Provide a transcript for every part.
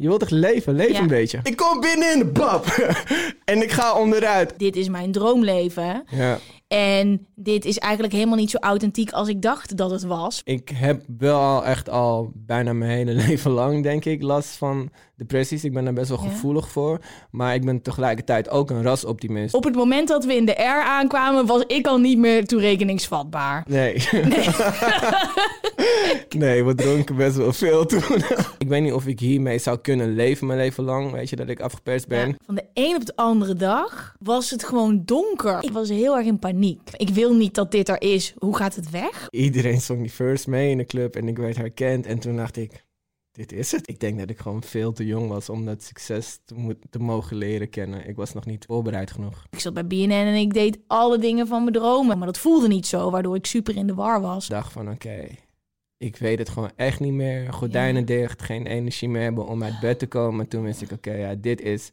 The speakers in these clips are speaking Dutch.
Je wilt toch leven? Leef Ja. een beetje. Ik kom binnen in de bab. en ik ga onderuit. Dit is mijn droomleven. Ja. En dit is eigenlijk helemaal niet zo authentiek als ik dacht dat het was. Ik heb wel echt al bijna mijn hele leven lang, denk ik, last van depressies. Ik ben daar best wel Ja. gevoelig voor. Maar ik ben tegelijkertijd ook een rasoptimist. Op het moment dat we in de R aankwamen, was ik al niet meer toerekeningsvatbaar. Nee. nee, we dronken best wel veel toen. ik weet niet of ik hiermee zou kunnen leven mijn leven lang. Weet je, dat ik afgeperst ben. Ja, van de een op de andere dag was het gewoon donker. Ik was heel erg in paniek. Ik wil niet dat dit er is. Hoe gaat het weg? Iedereen zong die first mee in de club en ik werd herkend. En toen dacht ik, dit is het. Ik denk dat ik gewoon veel te jong was om dat succes te, mo- te mogen leren kennen. Ik was nog niet voorbereid genoeg. Ik zat bij BNN en ik deed alle dingen van mijn dromen. Maar dat voelde niet zo, waardoor ik super in de war was. Ik dacht van, oké, ik weet het gewoon echt niet meer. Gordijnen dicht, geen energie meer hebben om uit bed te komen. Toen wist ik, oké, ja, dit is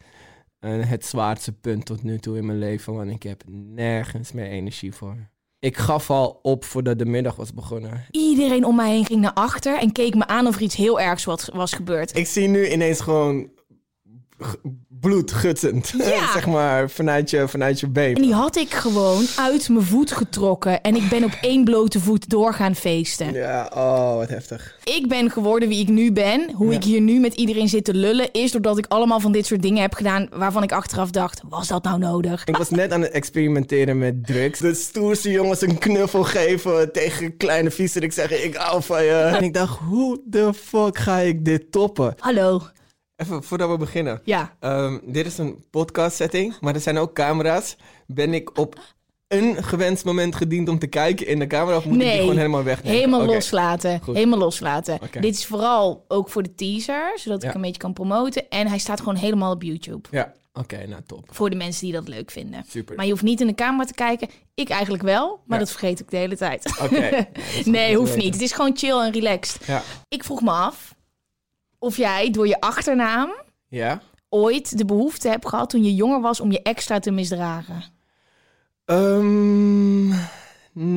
eh, het zwaarste punt tot nu toe in mijn leven. Want ik heb nergens meer energie voor. Ik gaf al op voordat de middag was begonnen. Iedereen om mij heen ging naar achter en keek me aan of er iets heel ergs was, was gebeurd. Ik zie nu ineens gewoon g- bloed guttend. Ja. zeg maar, vanuit je, vanuit je been. En die had ik gewoon uit mijn voet getrokken. En ik ben op één blote voet doorgaan feesten. Ja, oh, wat heftig. Ik ben geworden wie ik nu ben. Hoe Ja. ik hier nu met iedereen zit te lullen... is doordat ik allemaal van dit soort dingen heb gedaan... waarvan ik achteraf dacht, was dat nou nodig? Ik was net aan het experimenteren met drugs. De stoerste jongens een knuffel geven tegen kleine viezerik zeggen ik hou van je. En ik dacht, hoe de fuck ga ik dit toppen? Hallo. Even voordat we beginnen. Ja. Ehm, dit is een podcast setting, maar er zijn ook camera's. Ben ik op een gewenst moment gediend om te kijken in de camera of moet ik die Nee, gewoon helemaal wegnemen? helemaal loslaten. Goed. Helemaal loslaten. Dit is vooral ook voor de teaser, zodat ik een beetje kan promoten. En hij staat gewoon helemaal op YouTube. Ja, oké, nou top. Voor de mensen die dat leuk vinden. Super. Maar je hoeft niet in de camera te kijken. Ik eigenlijk wel, maar Ja. dat vergeet ik de hele tijd. Oké. Nee, hoeft niet. Het is gewoon chill en relaxed. Ja. Ik vroeg me af of jij door je achternaam Ja? ooit de behoefte hebt gehad toen je jonger was om je extra te misdragen. Ehm,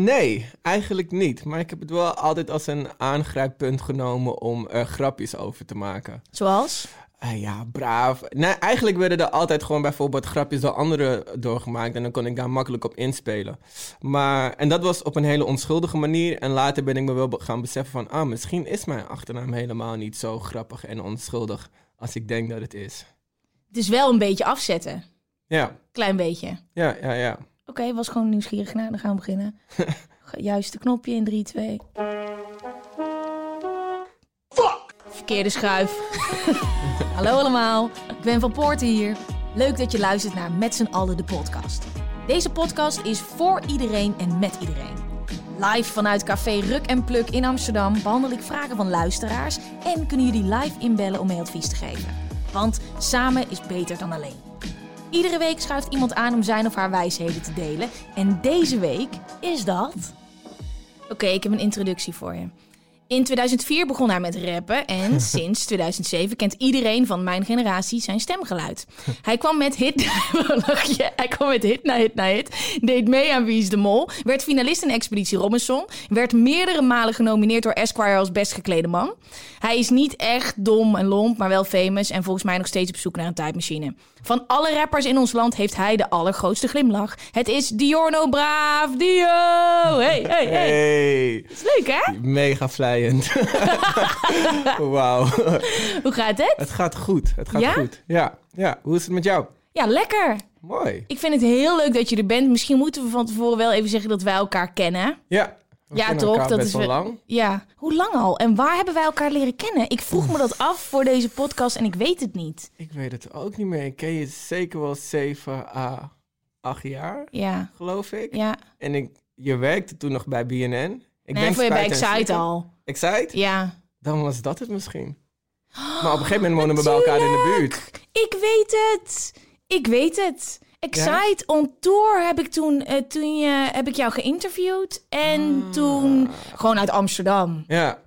nee, eigenlijk niet. Maar ik heb het wel altijd als een aangrijppunt genomen om er grapjes over te maken. Zoals? Ah ja, braaf. Nee, eigenlijk werden er altijd gewoon bijvoorbeeld grapjes door anderen doorgemaakt. En dan kon ik daar makkelijk op inspelen. Maar, en dat was op een hele onschuldige manier. En later ben ik me wel gaan beseffen van... Ah, misschien is mijn achternaam helemaal niet zo grappig en onschuldig als ik denk dat het is. Het is wel een beetje afzetten. Ja, Klein beetje. ja, ja, ja. Oké, was gewoon nieuwsgierig naar. Dan gaan we beginnen. Juiste knopje in 3, 2. Verkeerde schuif. Hallo allemaal, ik ben Van Poorten hier. Leuk dat je luistert naar Met z'n allen de podcast. Deze podcast is voor iedereen en met iedereen. Live vanuit Café Ruk en Pluk in Amsterdam behandel ik vragen van luisteraars en kunnen jullie live inbellen om mee advies te geven. Want samen is beter dan alleen. Iedere week schuift iemand aan om zijn of haar wijsheden te delen. En deze week is dat. Oké, ik heb een introductie voor je. In 2004 begon hij met rappen en sinds 2007 kent iedereen van mijn generatie zijn stemgeluid. Hij kwam met hit? Hij kwam met hit na hit na hit, deed mee aan Wie is de Mol, werd finalist in Expeditie Robinson, werd meerdere malen genomineerd door Esquire als best geklede man. Hij is niet echt dom en lomp, maar wel famous en volgens mij nog steeds op zoek naar een tijdmachine. Van alle rappers in ons land heeft hij de allergrootste glimlach. Het is Diorno Braaf Dio! Hey, hey, hey. Hey, Is leuk hè? mega Wauw. Hoe gaat het? Het gaat goed, het gaat Ja? goed. Ja, ja. Hoe is het met jou? Ja, lekker. Mooi. Ik vind het heel leuk dat je er bent. Misschien moeten we van tevoren wel even zeggen dat wij elkaar kennen. Ja. We Ja, toch? Dat is wel wel- lang. Ja, hoe lang al? En waar hebben wij elkaar leren kennen? Ik vroeg me dat af voor deze podcast en ik weet het niet. Ik weet het ook niet meer. Ik ken je zeker wel 7 à 8 jaar, Ja, geloof ik. ja. En ik, je werkte toen nog bij BNN. Ik nee, voor je bij Excite al. Excite? Ja, dan was dat het misschien. Maar op een gegeven moment wonen we bij elkaar in de buurt. Ik weet het. Ik weet het. Excite on Tour heb ik toen, eh, toen je, heb ik jou geïnterviewd. En Ah. toen gewoon uit Amsterdam. Ja.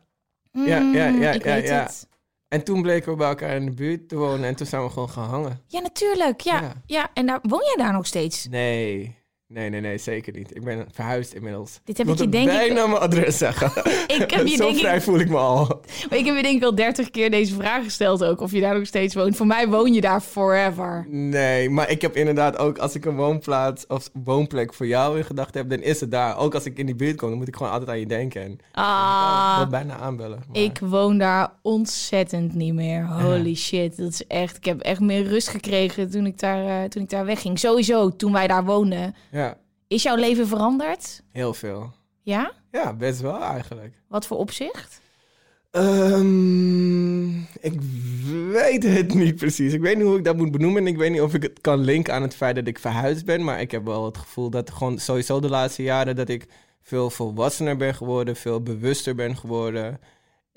Ja, ja, Mm, ja, ik ja, weet ja. het. En toen bleken we bij elkaar in de buurt te wonen en toen zijn we gewoon gaan hangen. Ja, natuurlijk. Ja, ja. Ja. en daar woon jij daar nog steeds? Nee, nee, nee, nee, zeker niet. Ik ben verhuisd inmiddels. Dit heb ik ik je denk ik- bijna mijn adres zeggen. Ik heb je Zo denk ik- vrij voel ik me al. Maar ik heb je denk ik al dertig keer deze vraag gesteld ook. Of je daar nog steeds woont. Voor mij woon je daar forever. Nee, maar ik heb inderdaad ook als ik een woonplaats of woonplek voor jou in gedachten heb, dan is het daar. Ook als ik in die buurt kom, dan moet ik gewoon altijd aan je denken. En ik Ah, wil bijna aanbellen. maar- ik woon daar ontzettend niet meer. Holy shit. Dat is echt, ik heb echt meer rust gekregen toen ik daar, eh, toen ik daar wegging. Sowieso, toen wij daar woonden. Ja, Is jouw leven veranderd? heel veel. Ja? Ja, best wel eigenlijk. Wat voor opzicht? Ehm, ik weet het niet precies. Ik weet niet hoe ik dat moet benoemen. En ik weet niet of ik het kan linken aan het feit dat ik verhuisd ben. Maar ik heb wel het gevoel dat gewoon sowieso de laatste jaren dat ik veel volwassener ben geworden, veel bewuster ben geworden.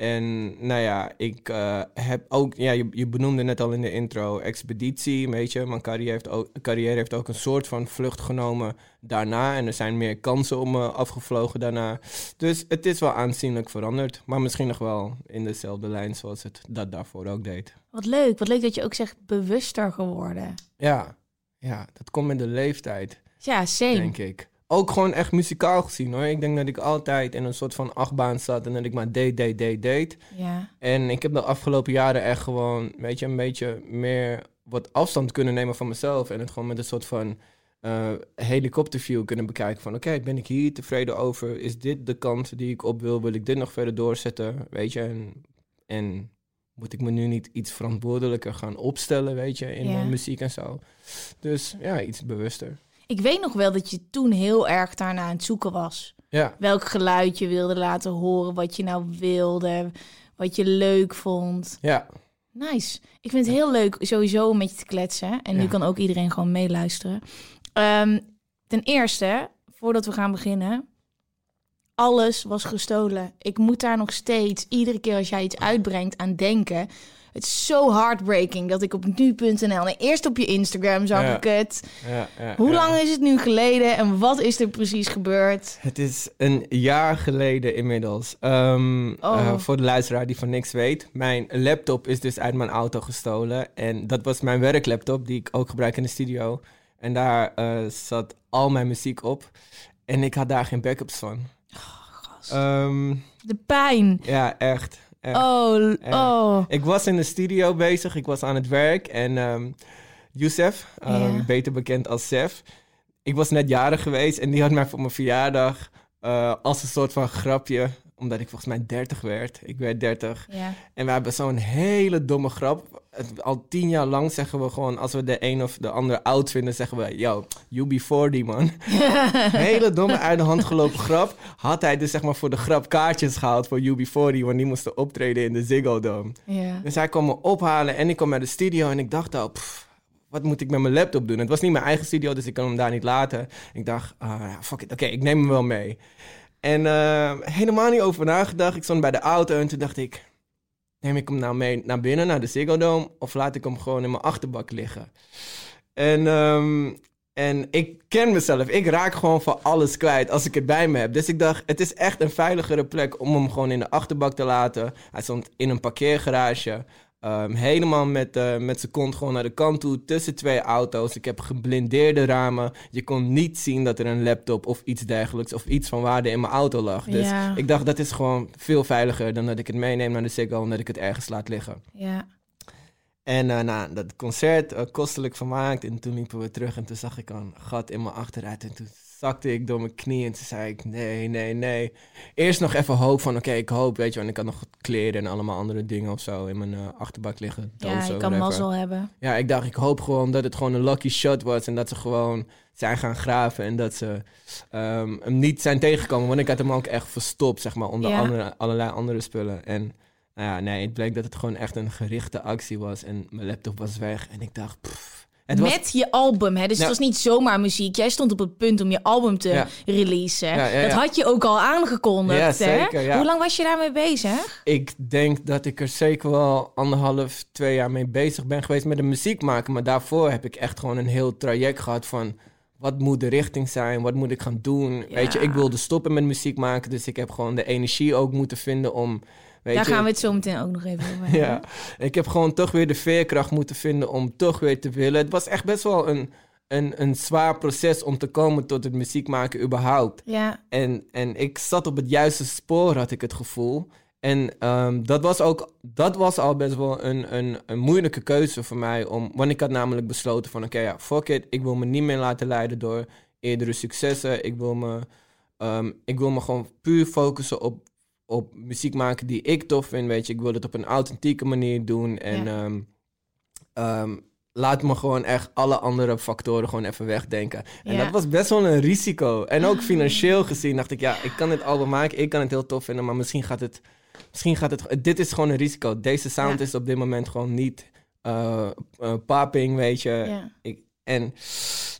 En nou ja, ik eh, heb ook, ja, je, je benoemde net al in de intro, expeditie, weet je. Mijn carrière heeft, ook, carrière heeft ook een soort van vlucht genomen daarna. En er zijn meer kansen om me afgevlogen daarna. Dus het is wel aanzienlijk veranderd. Maar misschien nog wel in dezelfde lijn zoals het dat daarvoor ook deed. Wat leuk. Wat leuk dat je ook zegt bewuster geworden. Ja, ja dat komt met de leeftijd, Ja, same. denk ik. Ook gewoon echt muzikaal gezien hoor. Ik denk dat ik altijd in een soort van achtbaan zat en dat ik maar deed, deed, deed, deed. Ja. En ik heb de afgelopen jaren echt gewoon, weet je, een beetje meer wat afstand kunnen nemen van mezelf. En het gewoon met een soort van eh, helikopterview kunnen bekijken. Van oké, ben ik hier tevreden over? Is dit de kant die ik op wil? Wil ik dit nog verder doorzetten? Weet je, en, en moet ik me nu niet iets verantwoordelijker gaan opstellen, weet je, in Ja. mijn muziek en zo. Dus ja, iets bewuster. Ik weet nog wel dat je toen heel erg daarna aan het zoeken was. Ja, Welk geluid je wilde laten horen, wat je nou wilde, wat je leuk vond. ja, Nice. Ik vind het heel leuk sowieso om met je te kletsen. En nu kan ook iedereen gewoon meeluisteren. Ehm, ten eerste, voordat we gaan beginnen. Alles was gestolen. Ik moet daar nog steeds, iedere keer als jij iets uitbrengt, aan denken. Het is zo heartbreaking dat ik op nu.nl... en eerst op je Instagram zag Ja. ik het. ja. ja Hoe lang is het nu geleden en wat is er precies gebeurd? Het is een jaar geleden inmiddels. Ehm, Oh. eh, voor de luisteraar die van niks weet. Mijn laptop is dus uit mijn auto gestolen. En dat was mijn werklaptop, die ik ook gebruik in de studio. En daar eh, zat al mijn muziek op. En ik had daar geen backups van. Ehm, De pijn. ja, echt. Echt. Oh, Echt. oh. Ik was in de studio bezig, ik was aan het werk. En ehm Youssef, ehm, beter bekend als Sef. Ik was net jarig geweest en die had mij voor mijn verjaardag eh, als een soort van grapje, omdat ik volgens mij 30 werd. Ik werd 30. Ja. En we hebben zo'n hele domme grap. Het, al tien jaar lang zeggen we gewoon, als we de een of de ander oud vinden, zeggen we, yo, you be 40 man. hele domme uit de hand gelopen grap. Had hij dus zeg maar voor de grap kaartjes gehaald voor UB40, want die moesten optreden in de Ziggo Dome. Dus hij kwam me ophalen en ik kwam naar de studio en ik dacht al, pff, wat moet ik met mijn laptop doen? Het was niet mijn eigen studio, dus ik kan hem daar niet laten. Ik dacht, ah, ja, fuck it, oké, ik neem hem wel mee. En eh, helemaal niet over nagedacht. Ik stond bij de auto en toen dacht ik, neem ik hem nou mee naar binnen, naar de Ziggo of laat ik hem gewoon in mijn achterbak liggen? En, ehm, en ik ken mezelf. Ik raak gewoon van alles kwijt als ik het bij me heb. Dus ik dacht, het is echt een veiligere plek om hem gewoon in de achterbak te laten. Hij stond in een parkeergarage. Ehm, helemaal met, eh, met zijn kont gewoon naar de kant toe, tussen twee auto's. Ik heb geblindeerde ramen. Je kon niet zien dat er een laptop of iets dergelijks of iets van waarde in mijn auto lag. Dus Ja. ik dacht, dat is gewoon veel veiliger dan dat ik het meeneem naar de Ziggo en dat ik het ergens laat liggen. ja. En eh nou, dat concert eh, kostelijk vermaakt. En toen liepen we terug en toen zag ik een gat in mijn achteruit. En toen zakte ik door mijn knie en toen zei ik, nee, nee, nee. Eerst nog even hoop van, oké, ik hoop, weet je. Want ik had nog kleren en allemaal andere dingen of zo in mijn eh, achterbak liggen. ja, je kan mazzel hebben. Ja, ik dacht, ik hoop gewoon dat het gewoon een lucky shot was. En dat ze gewoon zijn gaan graven. En dat ze ehm, hem niet zijn tegengekomen. Want ik had hem ook echt verstopt, zeg maar, onder Ja. andere, allerlei andere spullen. En nou ja, nee, het bleek dat het gewoon echt een gerichte actie was. En mijn laptop was weg. En ik dacht, pff. Was- Met je album, hè? Dus Ja. het was niet zomaar muziek. Jij stond op het punt om je album te Ja. releasen. Ja, Dat had je ook al aangekondigd, hè? Hoe lang was je daarmee bezig? Ik denk dat ik er zeker wel anderhalf, twee jaar mee bezig ben geweest met de muziek maken. Maar daarvoor heb ik echt gewoon een heel traject gehad van... Wat moet de richting zijn? Wat moet ik gaan doen? Weet je, ik wilde stoppen met muziek maken. Dus ik heb gewoon de energie ook moeten vinden om... Weet Daar je, gaan we het zo meteen ook nog even over hebben. Ja, ik heb gewoon toch weer de veerkracht moeten vinden om toch weer te willen. Het was echt best wel een, een, een zwaar proces om te komen tot het muziek maken überhaupt. Ja, En, en ik zat op het juiste spoor, had ik het gevoel. En ehm, dat, was ook, dat was al best wel een, een, een moeilijke keuze voor mij. Om, want ik had namelijk besloten van... Oké, ja, fuck it. Ik wil me niet meer laten leiden door eerdere successen. Ik wil me, ehm, ik wil me gewoon puur focussen op, op muziek maken die ik tof vind. Weet je, ik wil het op een authentieke manier doen. En Ja. ehm, ehm, laat me gewoon echt alle andere factoren gewoon even wegdenken. En Ja. dat was best wel een risico. En ook financieel gezien dacht ik, ja, ik kan dit album maken, ik kan het heel tof vinden, maar misschien gaat het, misschien gaat het, dit is gewoon een risico. Deze sound Ja. is op dit moment gewoon niet eh eh, popping, weet je. Ik, en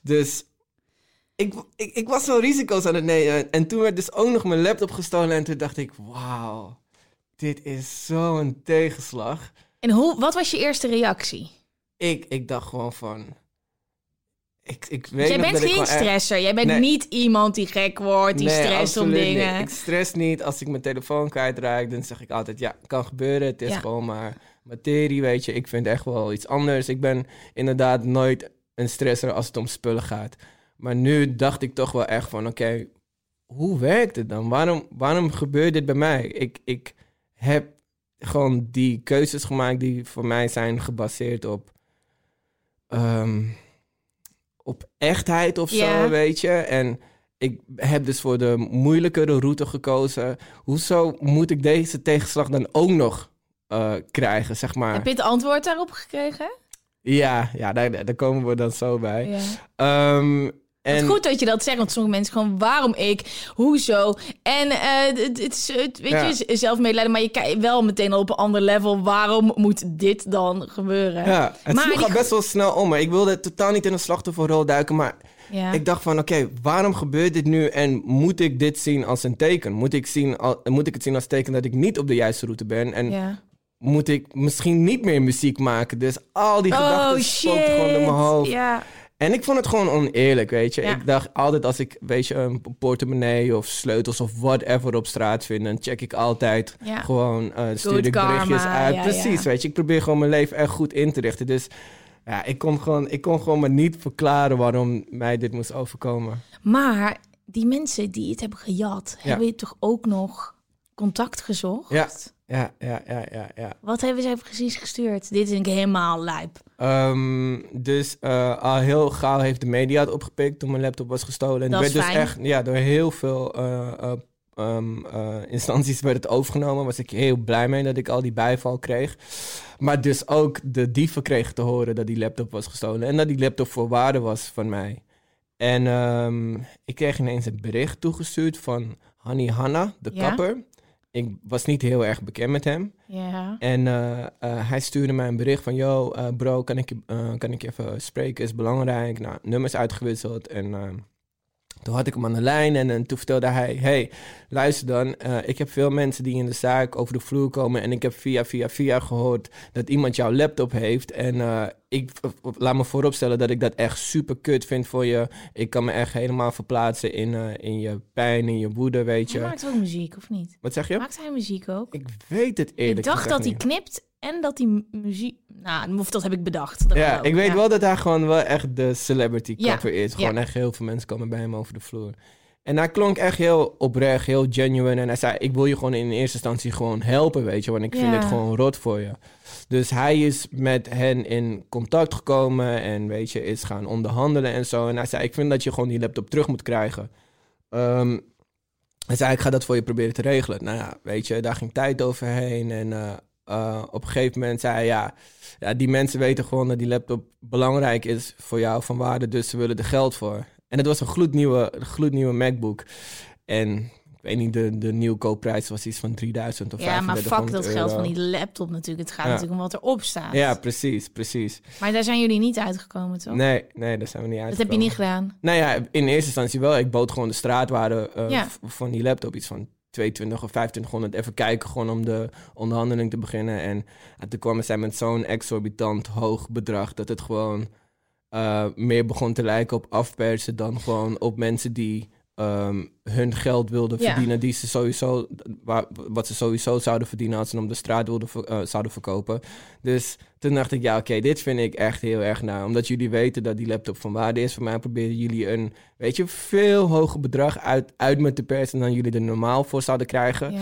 dus ik, ik, ik was wel risico's aan het nemen. En toen werd dus ook nog mijn laptop gestolen en toen dacht ik, wauw, dit is zo'n tegenslag. En hoe, wat was je eerste reactie? Ik, ik dacht gewoon van, ik, ik weet jij bent geen echt- stresser. Jij bent Nee. niet iemand die gek wordt, die Nee, stresst om dingen. niet. Ik stress niet. Als ik mijn telefoon kwijtraak, dan zeg ik altijd... ja, kan gebeuren. Het is Ja. gewoon maar materie, weet je. Ik vind echt wel iets anders. Ik ben inderdaad nooit een stresser als het om spullen gaat. Maar nu dacht ik toch wel echt van... oké, hoe werkt het dan? Waarom, waarom gebeurt dit bij mij? Ik, ik heb gewoon die keuzes gemaakt die voor mij zijn gebaseerd op... ehm, op echtheid of zo, weet je. En ik heb dus voor de moeilijkere route gekozen. Hoezo moet ik deze tegenslag dan ook nog eh, krijgen, zeg maar? Heb je het antwoord daarop gekregen? Ja, ja daar, daar komen we dan zo bij. Ehm, en is goed dat je dat zegt, want sommige mensen gewoon, waarom ik? Hoezo? En eh, het, het is, het, weet Ja. je, zelf medelijden, maar je kijkt wel meteen al op een ander level. Waarom moet dit dan gebeuren? ja, het Maar sloeg die- best wel snel om. Maar ik wilde totaal niet in een slachtofferrol duiken. Maar Ja. ik dacht van, oké, waarom gebeurt dit nu? En moet ik dit zien als een teken? Moet ik, zien, al, moet ik het zien als teken dat ik niet op de juiste route ben? En ja. moet ik misschien niet meer muziek maken? Dus al die Oh gedachten spookten gewoon door mijn hoofd. Ja. En ik vond het gewoon oneerlijk, weet je. Ja. Ik dacht altijd als ik, weet je, een portemonnee of sleutels of whatever op straat vind... dan check ik altijd Ja. gewoon, eh stuur Good ik berichtjes karma, uit. ja, Precies, weet je. Ik probeer gewoon mijn leven echt goed in te richten. Dus ja, ik kon gewoon, ik kon gewoon maar niet verklaren waarom mij dit moest overkomen. Maar die mensen die het hebben gejat, Ja. hebben je toch ook nog contact gezocht? Ja. Ja, ja, ja, ja, ja. Wat hebben zij precies gestuurd? Dit is een helemaal lijp. Ehm, dus eh, al heel gauw heeft de media het opgepikt toen mijn laptop was gestolen. En Dat werd is dus fijn. echt, ja, door heel veel eh, eh, ehm, eh, instanties werd het overgenomen. Was ik heel blij mee dat ik al die bijval kreeg. Maar dus ook de dieven kregen te horen dat die laptop was gestolen. En dat die laptop voor waarde was van mij. En ehm, ik kreeg ineens een bericht toegestuurd van Hanni Hanna, de Ja? kapper. Ik was niet heel erg bekend met hem. Ja. En eh, eh, hij stuurde mij een bericht van... Yo, eh, bro, kan ik, je, kan ik je even spreken? Is belangrijk. Nou, nummers uitgewisseld. En eh, toen had ik hem aan de lijn. En, en toen vertelde hij... Hey, luister dan. eh, ik heb veel mensen die in de zaak over de vloer komen. En ik heb via, via, via gehoord... dat iemand jouw laptop heeft. En eh, ik laat me vooropstellen dat ik dat echt super kut vind voor je. Ik kan me echt helemaal verplaatsen in, eh, in je pijn, in je woede, weet Hij je. maakt ook muziek, of niet? Wat zeg je? Maakt hij muziek ook? Ik weet het eerlijk ik dacht dat hij knipt en dat mu- muziek... Nou, of dat heb ik bedacht. Dat Ja, ik weet ja. wel dat hij gewoon wel echt de celebrity Ja, kapper is. Gewoon echt heel veel mensen komen bij hem over de vloer. En hij klonk echt heel oprecht, heel genuine. En hij zei, ik wil je gewoon in eerste instantie gewoon helpen, weet je. Want ik vind het gewoon rot voor je. Dus hij is met hen in contact gekomen en weet je, is gaan onderhandelen en zo. En hij zei, ik vind dat je gewoon die laptop terug moet krijgen. Ehm, hij zei, ik ga dat voor je proberen te regelen. Nou ja, weet je, daar ging tijd overheen. En eh, eh, op een gegeven moment zei hij, ja, ja, die mensen weten gewoon dat die laptop belangrijk is voor jou van waarde. Dus ze willen er geld voor. En het was een gloednieuwe, gloednieuwe MacBook. En ik weet niet, de, de nieuwkoopprijs was iets van 3000 of Ja, maar fuck dat 3500 geld van die laptop natuurlijk. Het gaat Ja. natuurlijk om wat erop staat. Ja, precies, precies. Maar daar zijn jullie niet uitgekomen, toch? Nee, nee, daar zijn we niet dat uit. heb je niet gedaan. Nou ja, in eerste instantie wel. Ik bood gewoon de straatwaarde eh, Ja. van die laptop, iets van 22 of 2500. Even kijken, gewoon om de onderhandeling te beginnen. En eh, toen kwamen zij met zo'n exorbitant hoog bedrag dat het gewoon eh, meer begon te lijken op afpersen dan gewoon op mensen die ehm, hun geld wilden Ja. verdienen, die ze sowieso, waar, wat ze sowieso zouden verdienen als ze hem op de straat wilden, eh, zouden verkopen. Dus toen dacht ik, ja, oké, dit vind ik echt heel erg naar. Omdat jullie weten dat die laptop van waarde is. Voor mij proberen jullie een, weet je, veel hoger bedrag uit, uit me te persen dan jullie er normaal voor zouden krijgen. Ja.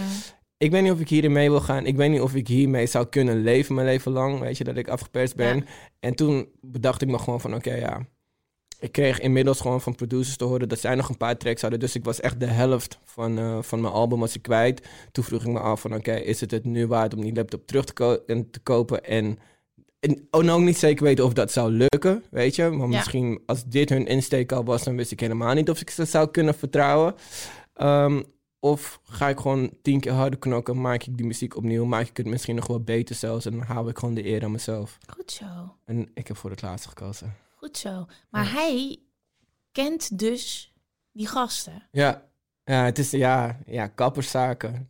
Ik weet niet of ik hierin mee wil gaan. Ik weet niet of ik hiermee zou kunnen leven mijn leven lang. Weet je, dat ik afgeperst ben. Ja. En toen bedacht ik me gewoon van, oké, ja. Ik kreeg inmiddels gewoon van producers te horen dat zij nog een paar tracks hadden. Dus ik was echt de helft van, eh, van mijn album was ik kwijt. Toen vroeg ik me af van, oké, is het het nu waard om die laptop terug te, ko- en te kopen? En, en oh, nou ook niet zeker weten of dat zou lukken, weet je. Want Ja. misschien als dit hun insteek al was, dan wist ik helemaal niet of ik ze zou kunnen vertrouwen. Ehm, of ga ik gewoon tien keer harder knokken, maak ik die muziek opnieuw, maak ik het misschien nog wel beter zelfs en dan hou ik gewoon de eer aan mezelf. Goed zo. En ik heb voor het laatste gekozen. Goed zo. Maar hij kent dus die gasten. Ja, ja het is ja, ja, kapperszaken.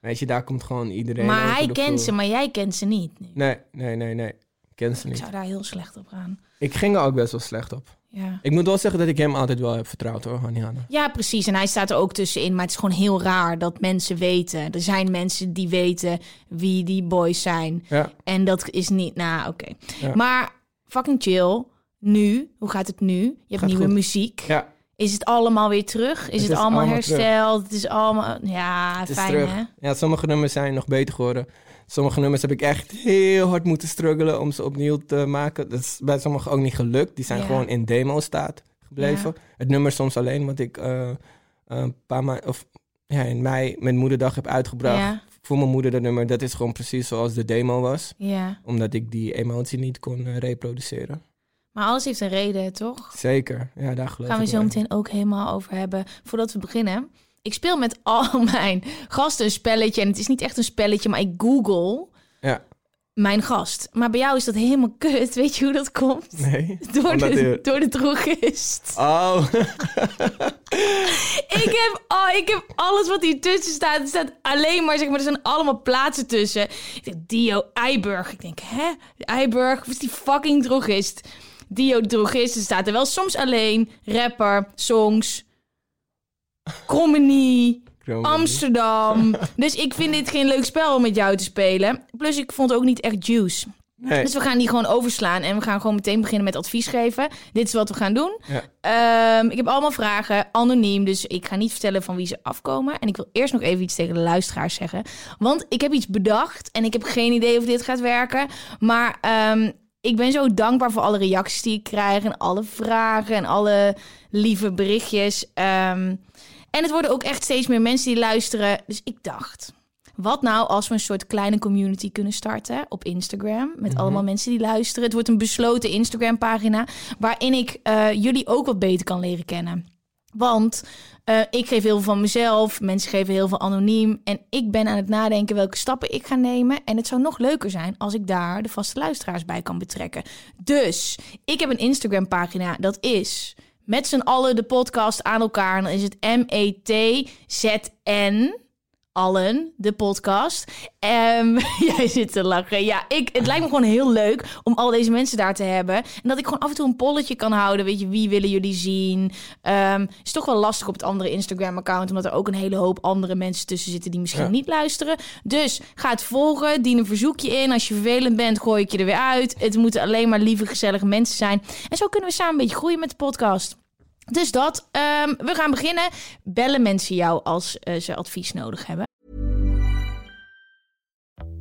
Weet je, daar komt gewoon iedereen maar hij kent vloer. ze, maar jij kent ze niet. nu. Nee, nee, nee, nee. Ik ken ze Ik niet. zou daar heel slecht op gaan. Ik ging er ook best wel slecht op. Ja. Ik moet wel zeggen dat ik hem altijd wel heb vertrouwd hoor, ja, precies. En hij staat er ook tussenin. Maar het is gewoon heel raar dat mensen weten. Er zijn mensen die weten wie die boys zijn. Ja, En dat is niet... Nou, oké. Ja. Maar fucking chill. Nu, hoe gaat het nu? Je hebt Gaat nieuwe goed. muziek. ja, Is het allemaal weer terug? Is het, is allemaal, hersteld? Het is allemaal... Ja, het is fijn terug. hè? Ja, sommige nummers zijn nog beter geworden. Sommige nummers heb ik echt heel hard moeten struggelen om ze opnieuw te maken. Dat is bij sommigen ook niet gelukt. Die zijn Ja. gewoon in demo-staat gebleven. Het nummer soms alleen, wat ik eh, een paar maanden... Of ja, in mei met moederdag heb uitgebracht. Ja, Voor mijn moeder dat nummer. Dat is gewoon precies zoals de demo was. ja. Omdat ik die emotie niet kon eh, reproduceren. Maar alles heeft een reden, toch? Zeker. Ja, daar geloof gaan we ik zo meteen ook helemaal over hebben. Voordat we beginnen. Ik speel met al mijn gasten een spelletje. En het is niet echt een spelletje, maar ik google Ja. mijn gast. Maar bij jou is dat helemaal kut. Weet je hoe dat komt? Nee. Door de, door de drogist. Oh. Ik heb, oh, ik heb alles wat hier tussen staat. Er staat alleen maar, zeg maar, er zijn allemaal plaatsen tussen. Ik denk, Dio Eiburg. Ik denk, hè? Eiburg? Wat is die fucking drogist? Dio drogist. Er staat er wel soms alleen. Rapper, songs. Comedy. Amsterdam. Dus ik vind dit geen leuk spel om met jou te spelen. Plus, ik vond het ook niet echt juice. Nee. Dus we gaan die gewoon overslaan en we gaan gewoon meteen beginnen met advies geven. Dit is wat we gaan doen. Ja. Ehm, ik heb allemaal vragen, anoniem, dus ik ga niet vertellen van wie ze afkomen. En ik wil eerst nog even iets tegen de luisteraars zeggen. Want ik heb iets bedacht en ik heb geen idee of dit gaat werken. Maar ehm, ik ben zo dankbaar voor alle reacties die ik krijg en alle vragen en alle lieve berichtjes. Ehm, en het worden ook echt steeds meer mensen die luisteren. Dus ik dacht, wat nou als we een soort kleine community kunnen starten op Instagram? Met allemaal mensen die luisteren. Het wordt een besloten Instagram-pagina waarin ik eh, jullie ook wat beter kan leren kennen. Want eh, ik geef heel veel van mezelf, mensen geven heel veel anoniem. En ik ben aan het nadenken welke stappen ik ga nemen. En het zou nog leuker zijn als ik daar de vaste luisteraars bij kan betrekken. Dus ik heb een Instagram-pagina, dat is met z'n allen de podcast aan elkaar. En dan is het M-E-T-Z-N allen, de podcast. Ehm jij zit te lachen. Ja, ik, het lijkt me gewoon heel leuk om al deze mensen daar te hebben. En dat ik gewoon af en toe een polletje kan houden. Weet je, wie willen jullie zien? Ehm is toch wel lastig op het andere Instagram-account... omdat er ook een hele hoop andere mensen tussen zitten... die misschien Ja. niet luisteren. Dus ga het volgen, dien een verzoekje in. Als je vervelend bent, gooi ik je er weer uit. Het moeten alleen maar lieve, gezellige mensen zijn. En zo kunnen we samen een beetje groeien met de podcast. Dus dat. Ehm, we gaan beginnen. Bellen mensen jou als eh, ze advies nodig hebben.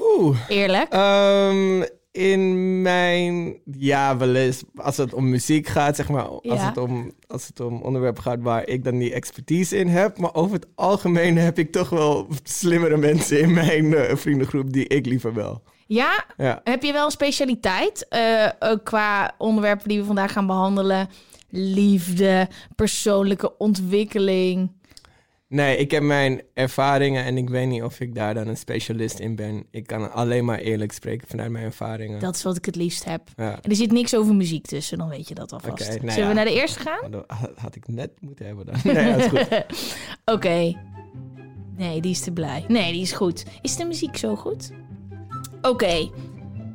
Oeh. Eerlijk. Ehm, in mijn, ja, wel eens, als het om muziek gaat, zeg maar, als, het om, als het om onderwerpen gaat waar ik dan die expertise in heb. Maar over het algemeen heb ik toch wel slimmere mensen in mijn eh, vriendengroep die ik liever wel. ja, Ja. heb je wel een specialiteit eh, ook qua onderwerpen die we vandaag gaan behandelen? Liefde, persoonlijke ontwikkeling. Nee, ik heb mijn ervaringen en ik weet niet of ik daar dan een specialist in ben. Ik kan alleen maar eerlijk spreken vanuit mijn ervaringen. Dat is wat ik het liefst heb. Ja. En er zit niks over muziek tussen, dan weet je dat alvast. Nou Zullen ja. we naar de eerste gaan? Maar dat had- had ik net moeten hebben dan. Nee, dat is goed. Oké. Nee, die is te blij. Nee, die is goed. Is de muziek zo goed? Oké.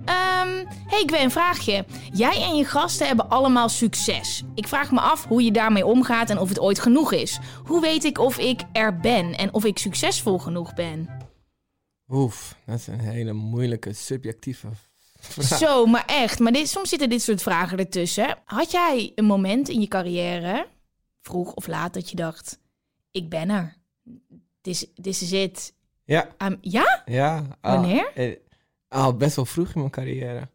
Ehm, hey, ik wil een vraagje. Jij en je gasten hebben allemaal succes. Ik vraag me af hoe je daarmee omgaat en of het ooit genoeg is. Hoe weet ik of ik er ben en of ik succesvol genoeg ben? Oef, dat is een hele moeilijke, subjectieve vraag. Zo, maar echt. Maar dit, soms zitten dit soort vragen ertussen. Had jij een moment in je carrière, vroeg of laat, dat je dacht: ik ben er. This, this is it. Ja, Um, ja? ja. al- Wanneer? Al best wel vroeg in mijn carrière.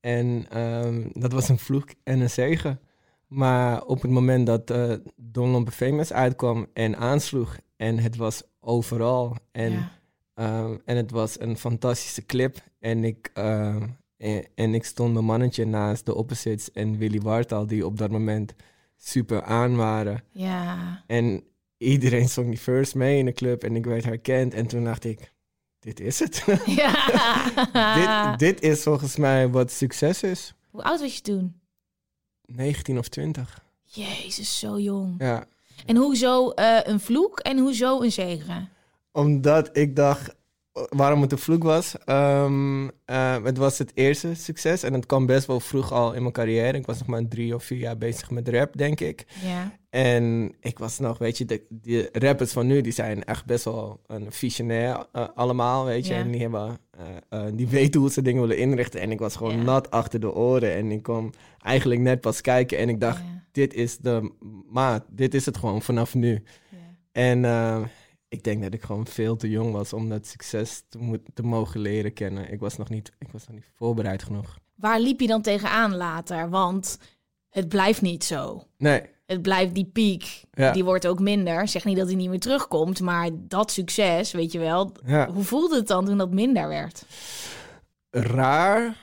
En ehm, dat was een vloek en een zegen. Maar op het moment dat eh Don Lompe Famous uitkwam en aansloeg... en het was overal en, Ja. ehm, en het was een fantastische clip... en ik, ehm, en, en ik stond mijn mannetje naast de Opposites en Willy Wartal... die op dat moment super aan waren... Ja. En iedereen zong die first mee in de club en ik werd herkend. En toen dacht ik, dit is het. ja. dit, dit is volgens mij wat succes is. Hoe oud was je toen? 19 of 20. Jezus, zo jong. Ja. En hoezo eh, een vloek en hoezo een zegen? Omdat ik dacht, waarom het een vloek was. Ehm, eh, het was het eerste succes en het kwam best wel vroeg al in mijn carrière. Ik was nog maar drie of vier jaar bezig met rap, denk ik. Ja. En ik was nog, weet je, de, de rappers van nu, die zijn echt best wel een visionair eh, allemaal, weet je. Ja. En die, hebben, eh, die weten hoe ze dingen willen inrichten. En ik was gewoon Ja. nat achter de oren. En ik kwam eigenlijk net pas kijken en ik dacht, dit is de maat. Dit is het gewoon vanaf nu. Ja. En ik denk dat ik gewoon veel te jong was om dat succes te, moet- te mogen leren kennen. Ik was, nog niet, ik was nog niet voorbereid genoeg. Waar liep je dan tegenaan later? Want het blijft niet zo. Nee, Het blijft die piek. Ja. Die wordt ook minder. Ik Zeg niet dat hij niet meer terugkomt, maar dat succes, weet je wel. ja. Hoe voelde het dan toen dat minder werd? raar.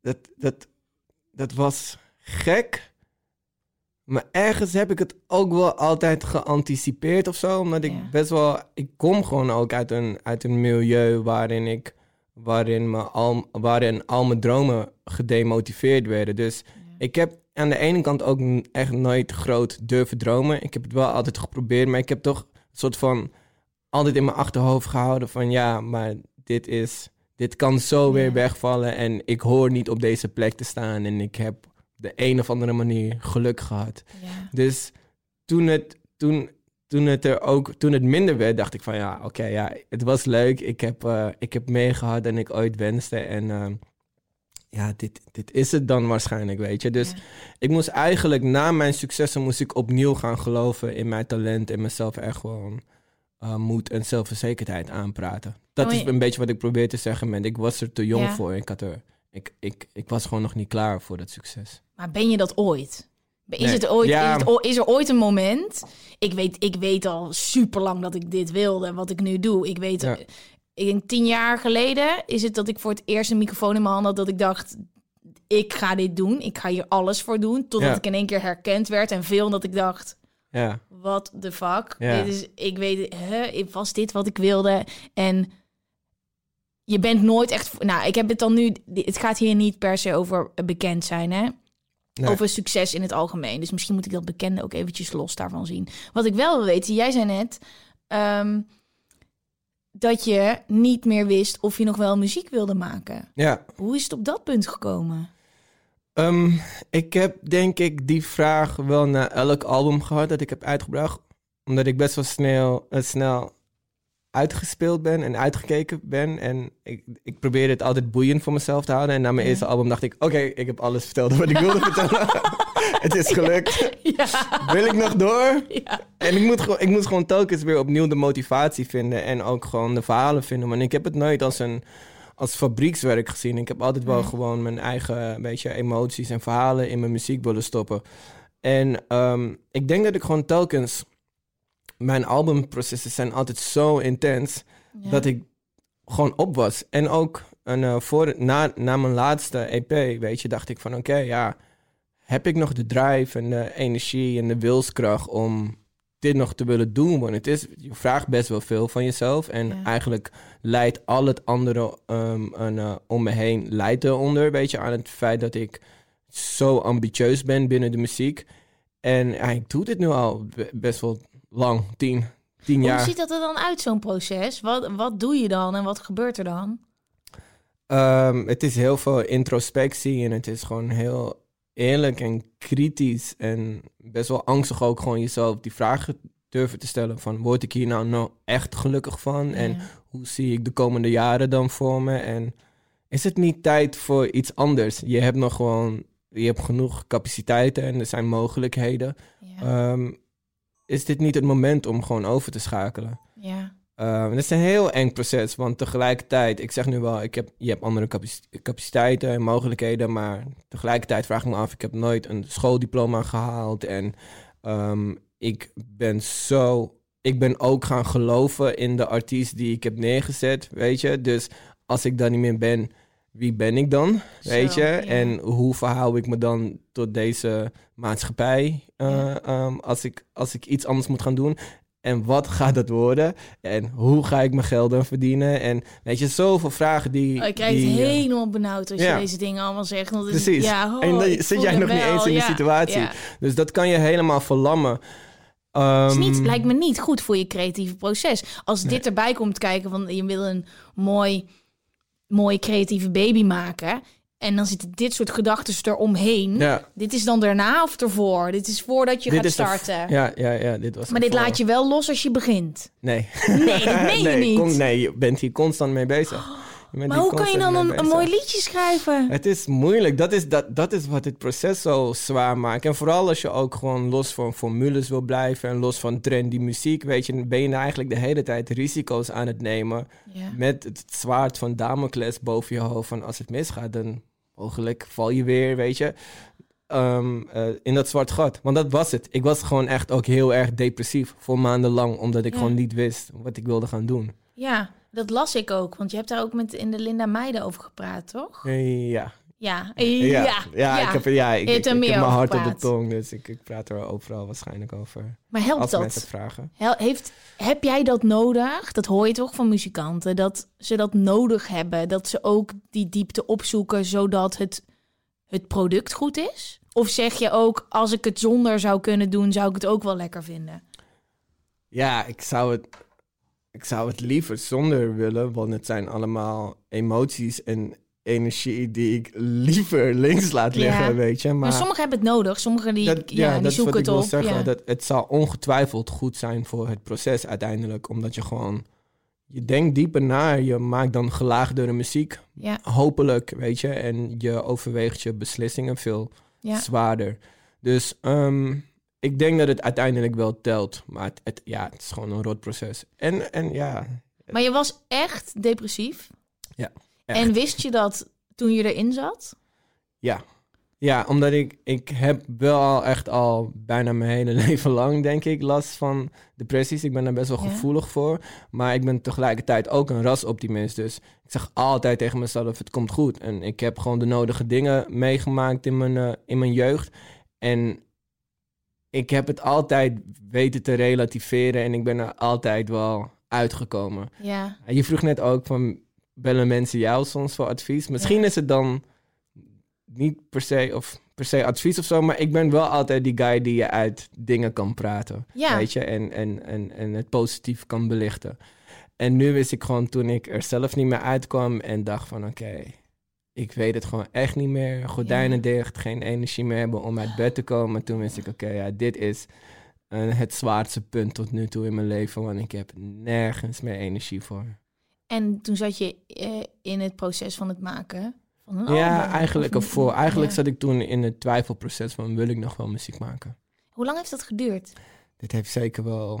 Dat, dat, dat was gek. Maar ergens heb ik het ook wel altijd geanticipeerd of zo. Omdat ik Ja. best wel... Ik kom gewoon ook uit een, uit een milieu waarin ik... Waarin, me al, waarin al mijn dromen gedemotiveerd werden. Dus ik heb aan de ene kant ook echt nooit groot durven dromen. Ik heb het wel altijd geprobeerd. Maar ik heb toch een soort van... Altijd in mijn achterhoofd gehouden van... Ja, maar dit is dit kan zo weer Ja. wegvallen en ik hoor niet op deze plek te staan en ik heb de een of andere manier geluk gehad. Ja. Dus toen het, toen, toen het er ook, toen het minder werd, dacht ik van ja, oké, ja, het was leuk. Ik heb, eh, ik heb meer gehad dan ik ooit wenste en ehm, ja, dit, dit is het dan waarschijnlijk, weet je. Dus Ja. ik moest eigenlijk na mijn successen moest ik opnieuw gaan geloven in mijn talent en mezelf echt gewoon eh, moed en zelfverzekerdheid aanpraten. Dat Oh, is een beetje wat ik probeer te zeggen met ik was er te jong Ja. voor. Ik, had er, ik, ik, ik was gewoon nog niet klaar voor dat succes. Maar ben je dat ooit? Is, Nee. het ooit, Ja. is, het o- is er ooit een moment? Ik weet, ik weet al super lang dat ik dit wilde, wat ik nu doe. Ik weet, Ja. ik denk tien jaar geleden is het dat ik voor het eerst een microfoon in mijn hand had. Dat ik dacht, ik ga dit doen. Ik ga hier alles voor doen. Totdat Ja. ik in één keer herkend werd en veel dat ik dacht, Ja, what the fuck? Dit is, ik weet, hè, was dit wat ik wilde? En je bent nooit echt... Nou, ik heb het dan nu... Het gaat hier niet per se over bekend zijn, hè? Nee. Over succes in het algemeen. Dus misschien moet ik dat bekende ook eventjes los daarvan zien. Wat ik wel wil weten, jij zei net... ehm, dat je niet meer wist of je nog wel muziek wilde maken. Ja. Hoe is het op dat punt gekomen? Ehm, ik heb denk ik die vraag wel na elk album gehad dat ik heb uitgebracht. Omdat ik best wel snel, eh, snel uitgespeeld ben en uitgekeken ben. En ik, ik probeerde het altijd boeiend voor mezelf te houden. En na mijn Ja. eerste album dacht ik, oké, ik heb alles verteld wat ik wilde vertellen. het is gelukt. Ja. Wil ik nog door? Ja. En ik moet, gewoon, ik moet gewoon telkens weer opnieuw de motivatie vinden. En ook gewoon de verhalen vinden. Want ik heb het nooit als een als fabriekswerk gezien. Ik heb altijd wel gewoon mijn eigen beetje emoties en verhalen in mijn muziek willen stoppen. En ehm, ik denk dat ik gewoon telkens... Mijn albumprocessen zijn altijd zo intens... Ja. dat ik gewoon op was. En ook een, eh, voor, na, na mijn laatste EP, weet je, dacht ik van... Oké, ja, heb ik nog de drive en de energie en de wilskracht om dit nog te willen doen? Want het is, je vraagt best wel veel van jezelf. En Ja. eigenlijk leidt al het andere en, eh, om me heen leidt eronder, weet je, aan het feit dat ik zo ambitieus ben binnen de muziek. En ja, ik doe dit nu al be- best wel lang, tien, tien Hoe jaar. ziet dat er dan uit, zo'n proces? Wat, wat doe je dan en wat gebeurt er dan? Ehm, het is heel veel introspectie en het is gewoon heel eerlijk en kritisch en best wel angstig ook gewoon jezelf die vragen durven te stellen van word ik hier nou, nou echt gelukkig van en hoe zie ik de komende jaren dan voor me en is het niet tijd voor iets anders? Je hebt nog gewoon, je hebt genoeg capaciteiten en er zijn mogelijkheden. Ja. Ehm, is dit niet het moment om gewoon over te schakelen? ja. Um, het is een heel eng proces, want tegelijkertijd, ik zeg nu wel, ik heb, je hebt andere capaci- capaciteiten en mogelijkheden, maar tegelijkertijd vraag ik me af, ik heb nooit een schooldiploma gehaald en ehm, ik ben zo, ik ben ook gaan geloven in de artiest die ik heb neergezet, weet je. Dus als ik daar niet meer ben, wie ben ik dan, weet Zo, je? ja. En hoe verhoud ik me dan tot deze maatschappij eh, Ja. ehm, als, ik, als ik iets anders moet gaan doen? En wat gaat dat worden? En hoe ga ik mijn geld dan verdienen? En weet je, zoveel vragen die... Oh, ik krijg het die, eh, helemaal benauwd als ja. je deze dingen allemaal zegt. Want het is- Precies. Ja, oh, En dan zit jij nog niet eens in de situatie. Dus dat kan je helemaal verlammen. Het is niet, Ehm, lijkt me niet goed voor je creatieve proces. Als dit erbij komt kijken van je wil een mooi, mooi creatieve baby maken. En dan zitten dit soort gedachten eromheen. Ja, Dit is dan daarna of ervoor? Dit is voordat je dit gaat starten. ja, ja, ja, dit was maar dit laat je wel los als je begint. Nee. Nee, dat meen je niet. nee, je bent hier constant mee bezig. Maar hoe kan je dan een, mooi liedje schrijven? Het is moeilijk. Dat is, dat, dat is wat het proces zo zwaar maakt. En vooral als je ook gewoon los van formules wil blijven... en los van trendy muziek, weet je... ben je nou eigenlijk de hele tijd risico's aan het nemen... Ja. met het zwaard van Damocles boven je hoofd. Van als het misgaat, dan mogelijk val je weer, weet je... ehm, eh, in dat zwart gat. Want dat was het. Ik was gewoon echt ook heel erg depressief voor maandenlang... omdat ik Ja. gewoon niet wist wat ik wilde gaan doen. Ja, dat las ik ook. Want je hebt daar ook met in de Linda Meijden over gepraat, toch? Eh, Ja. Ja. Ja, Ja. ja, ik heb, ja, ik, heb mijn hart op de tong, dus ik, ik praat er overal waarschijnlijk over. Maar helpt Als dat? mensen vragen. Hel- Heeft, heb jij dat nodig? Dat hoor je toch van muzikanten, dat ze dat nodig hebben. Dat ze ook die diepte opzoeken, zodat het, het product goed is? Of zeg je ook, als ik het zonder zou kunnen doen, zou ik het ook wel lekker vinden? Ja, ik zou, het, ik zou het liever zonder willen, want het zijn allemaal emoties en energie die ik liever links laat Ja. liggen, weet je. Maar, Maar, sommigen hebben het nodig, sommigen die, dat, ja, die dat is zoeken het wil op. zeggen. ja. Dat het zal ongetwijfeld goed zijn voor het proces uiteindelijk, omdat je gewoon... Je denkt dieper na, je maakt dan gelaagdere muziek, ja, hopelijk, weet je. En je overweegt je beslissingen veel ja. zwaarder. Dus ehm, ik denk dat het uiteindelijk wel telt. Maar het, het- ja, het is gewoon een rot proces. En, en ja, Maar je was echt depressief? Ja, echt. En wist je dat toen je erin zat? ja. Ja, omdat ik, ik heb wel al echt al bijna mijn hele leven lang, denk ik, last van depressies. Ik ben daar best wel Ja. gevoelig voor. Maar ik ben tegelijkertijd ook een rasoptimist. Dus ik zeg altijd tegen mezelf, het komt goed. En ik heb gewoon de nodige dingen meegemaakt in mijn, eh, in mijn jeugd. En ik heb het altijd weten te relativeren en ik ben er altijd wel uitgekomen. Ja. Je vroeg net ook van, bellen mensen jou soms voor advies? Misschien Ja. is het dan niet per se, of per se advies of zo, maar ik ben wel altijd die guy die je uit dingen kan praten. Ja. Weet je, en, en, en, en het positief kan belichten. En nu wist ik gewoon toen ik er zelf niet meer uitkwam en dacht van oké, ik weet het gewoon echt niet meer. Gordijnen dicht, geen energie meer hebben om uit bed te komen. Toen wist ik oké, ja, dit is eh, het zwaarste punt tot nu toe in mijn leven, want ik heb nergens meer energie voor. En toen zat je eh, in het proces van het maken van een ja, album, eigenlijk ervoor. Eigenlijk ja. zat ik toen in het twijfelproces van wil ik nog wel muziek maken. Hoe lang heeft dat geduurd? Dit heeft zeker wel.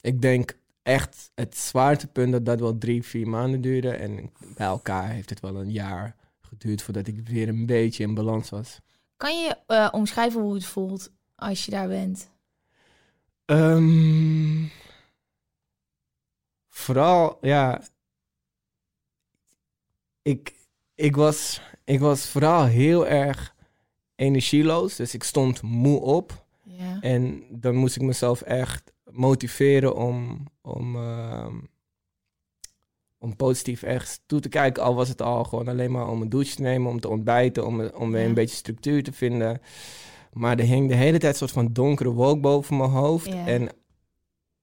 Ik denk echt het zwaartepunt dat dat wel drie, vier maanden duurde. En bij elkaar heeft het wel een jaar geduurd voordat ik weer een beetje in balans was. Kan je eh, omschrijven hoe het voelt als je daar bent? Ehm, vooral, ja. Ik, ik, was, ik was vooral heel erg energieloos. Dus ik stond moe op. Ja. En dan moest ik mezelf echt motiveren om, om, ehm, om positief echt toe te kijken. Al was het al gewoon alleen maar om een douche te nemen, om te ontbijten, om, om weer Ja. een beetje structuur te vinden. Maar er hing de hele tijd een soort van donkere wolk boven mijn hoofd. Ja. En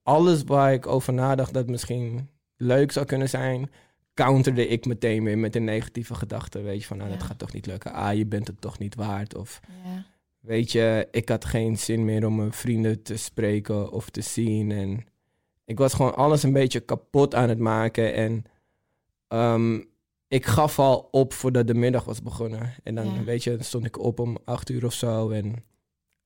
alles waar ik over nadacht dat misschien leuk zou kunnen zijn, counterde ik meteen weer met een negatieve gedachte. Weet je, van nou, Ja. dat gaat toch niet lukken. Ah, je bent het toch niet waard. Of Ja. Weet je, ik had geen zin meer om mijn vrienden te spreken of te zien. En ik was gewoon alles een beetje kapot aan het maken. En ehm, ik gaf al op voordat de middag was begonnen. En dan, Ja. weet je, dan stond ik op om acht uur of zo. En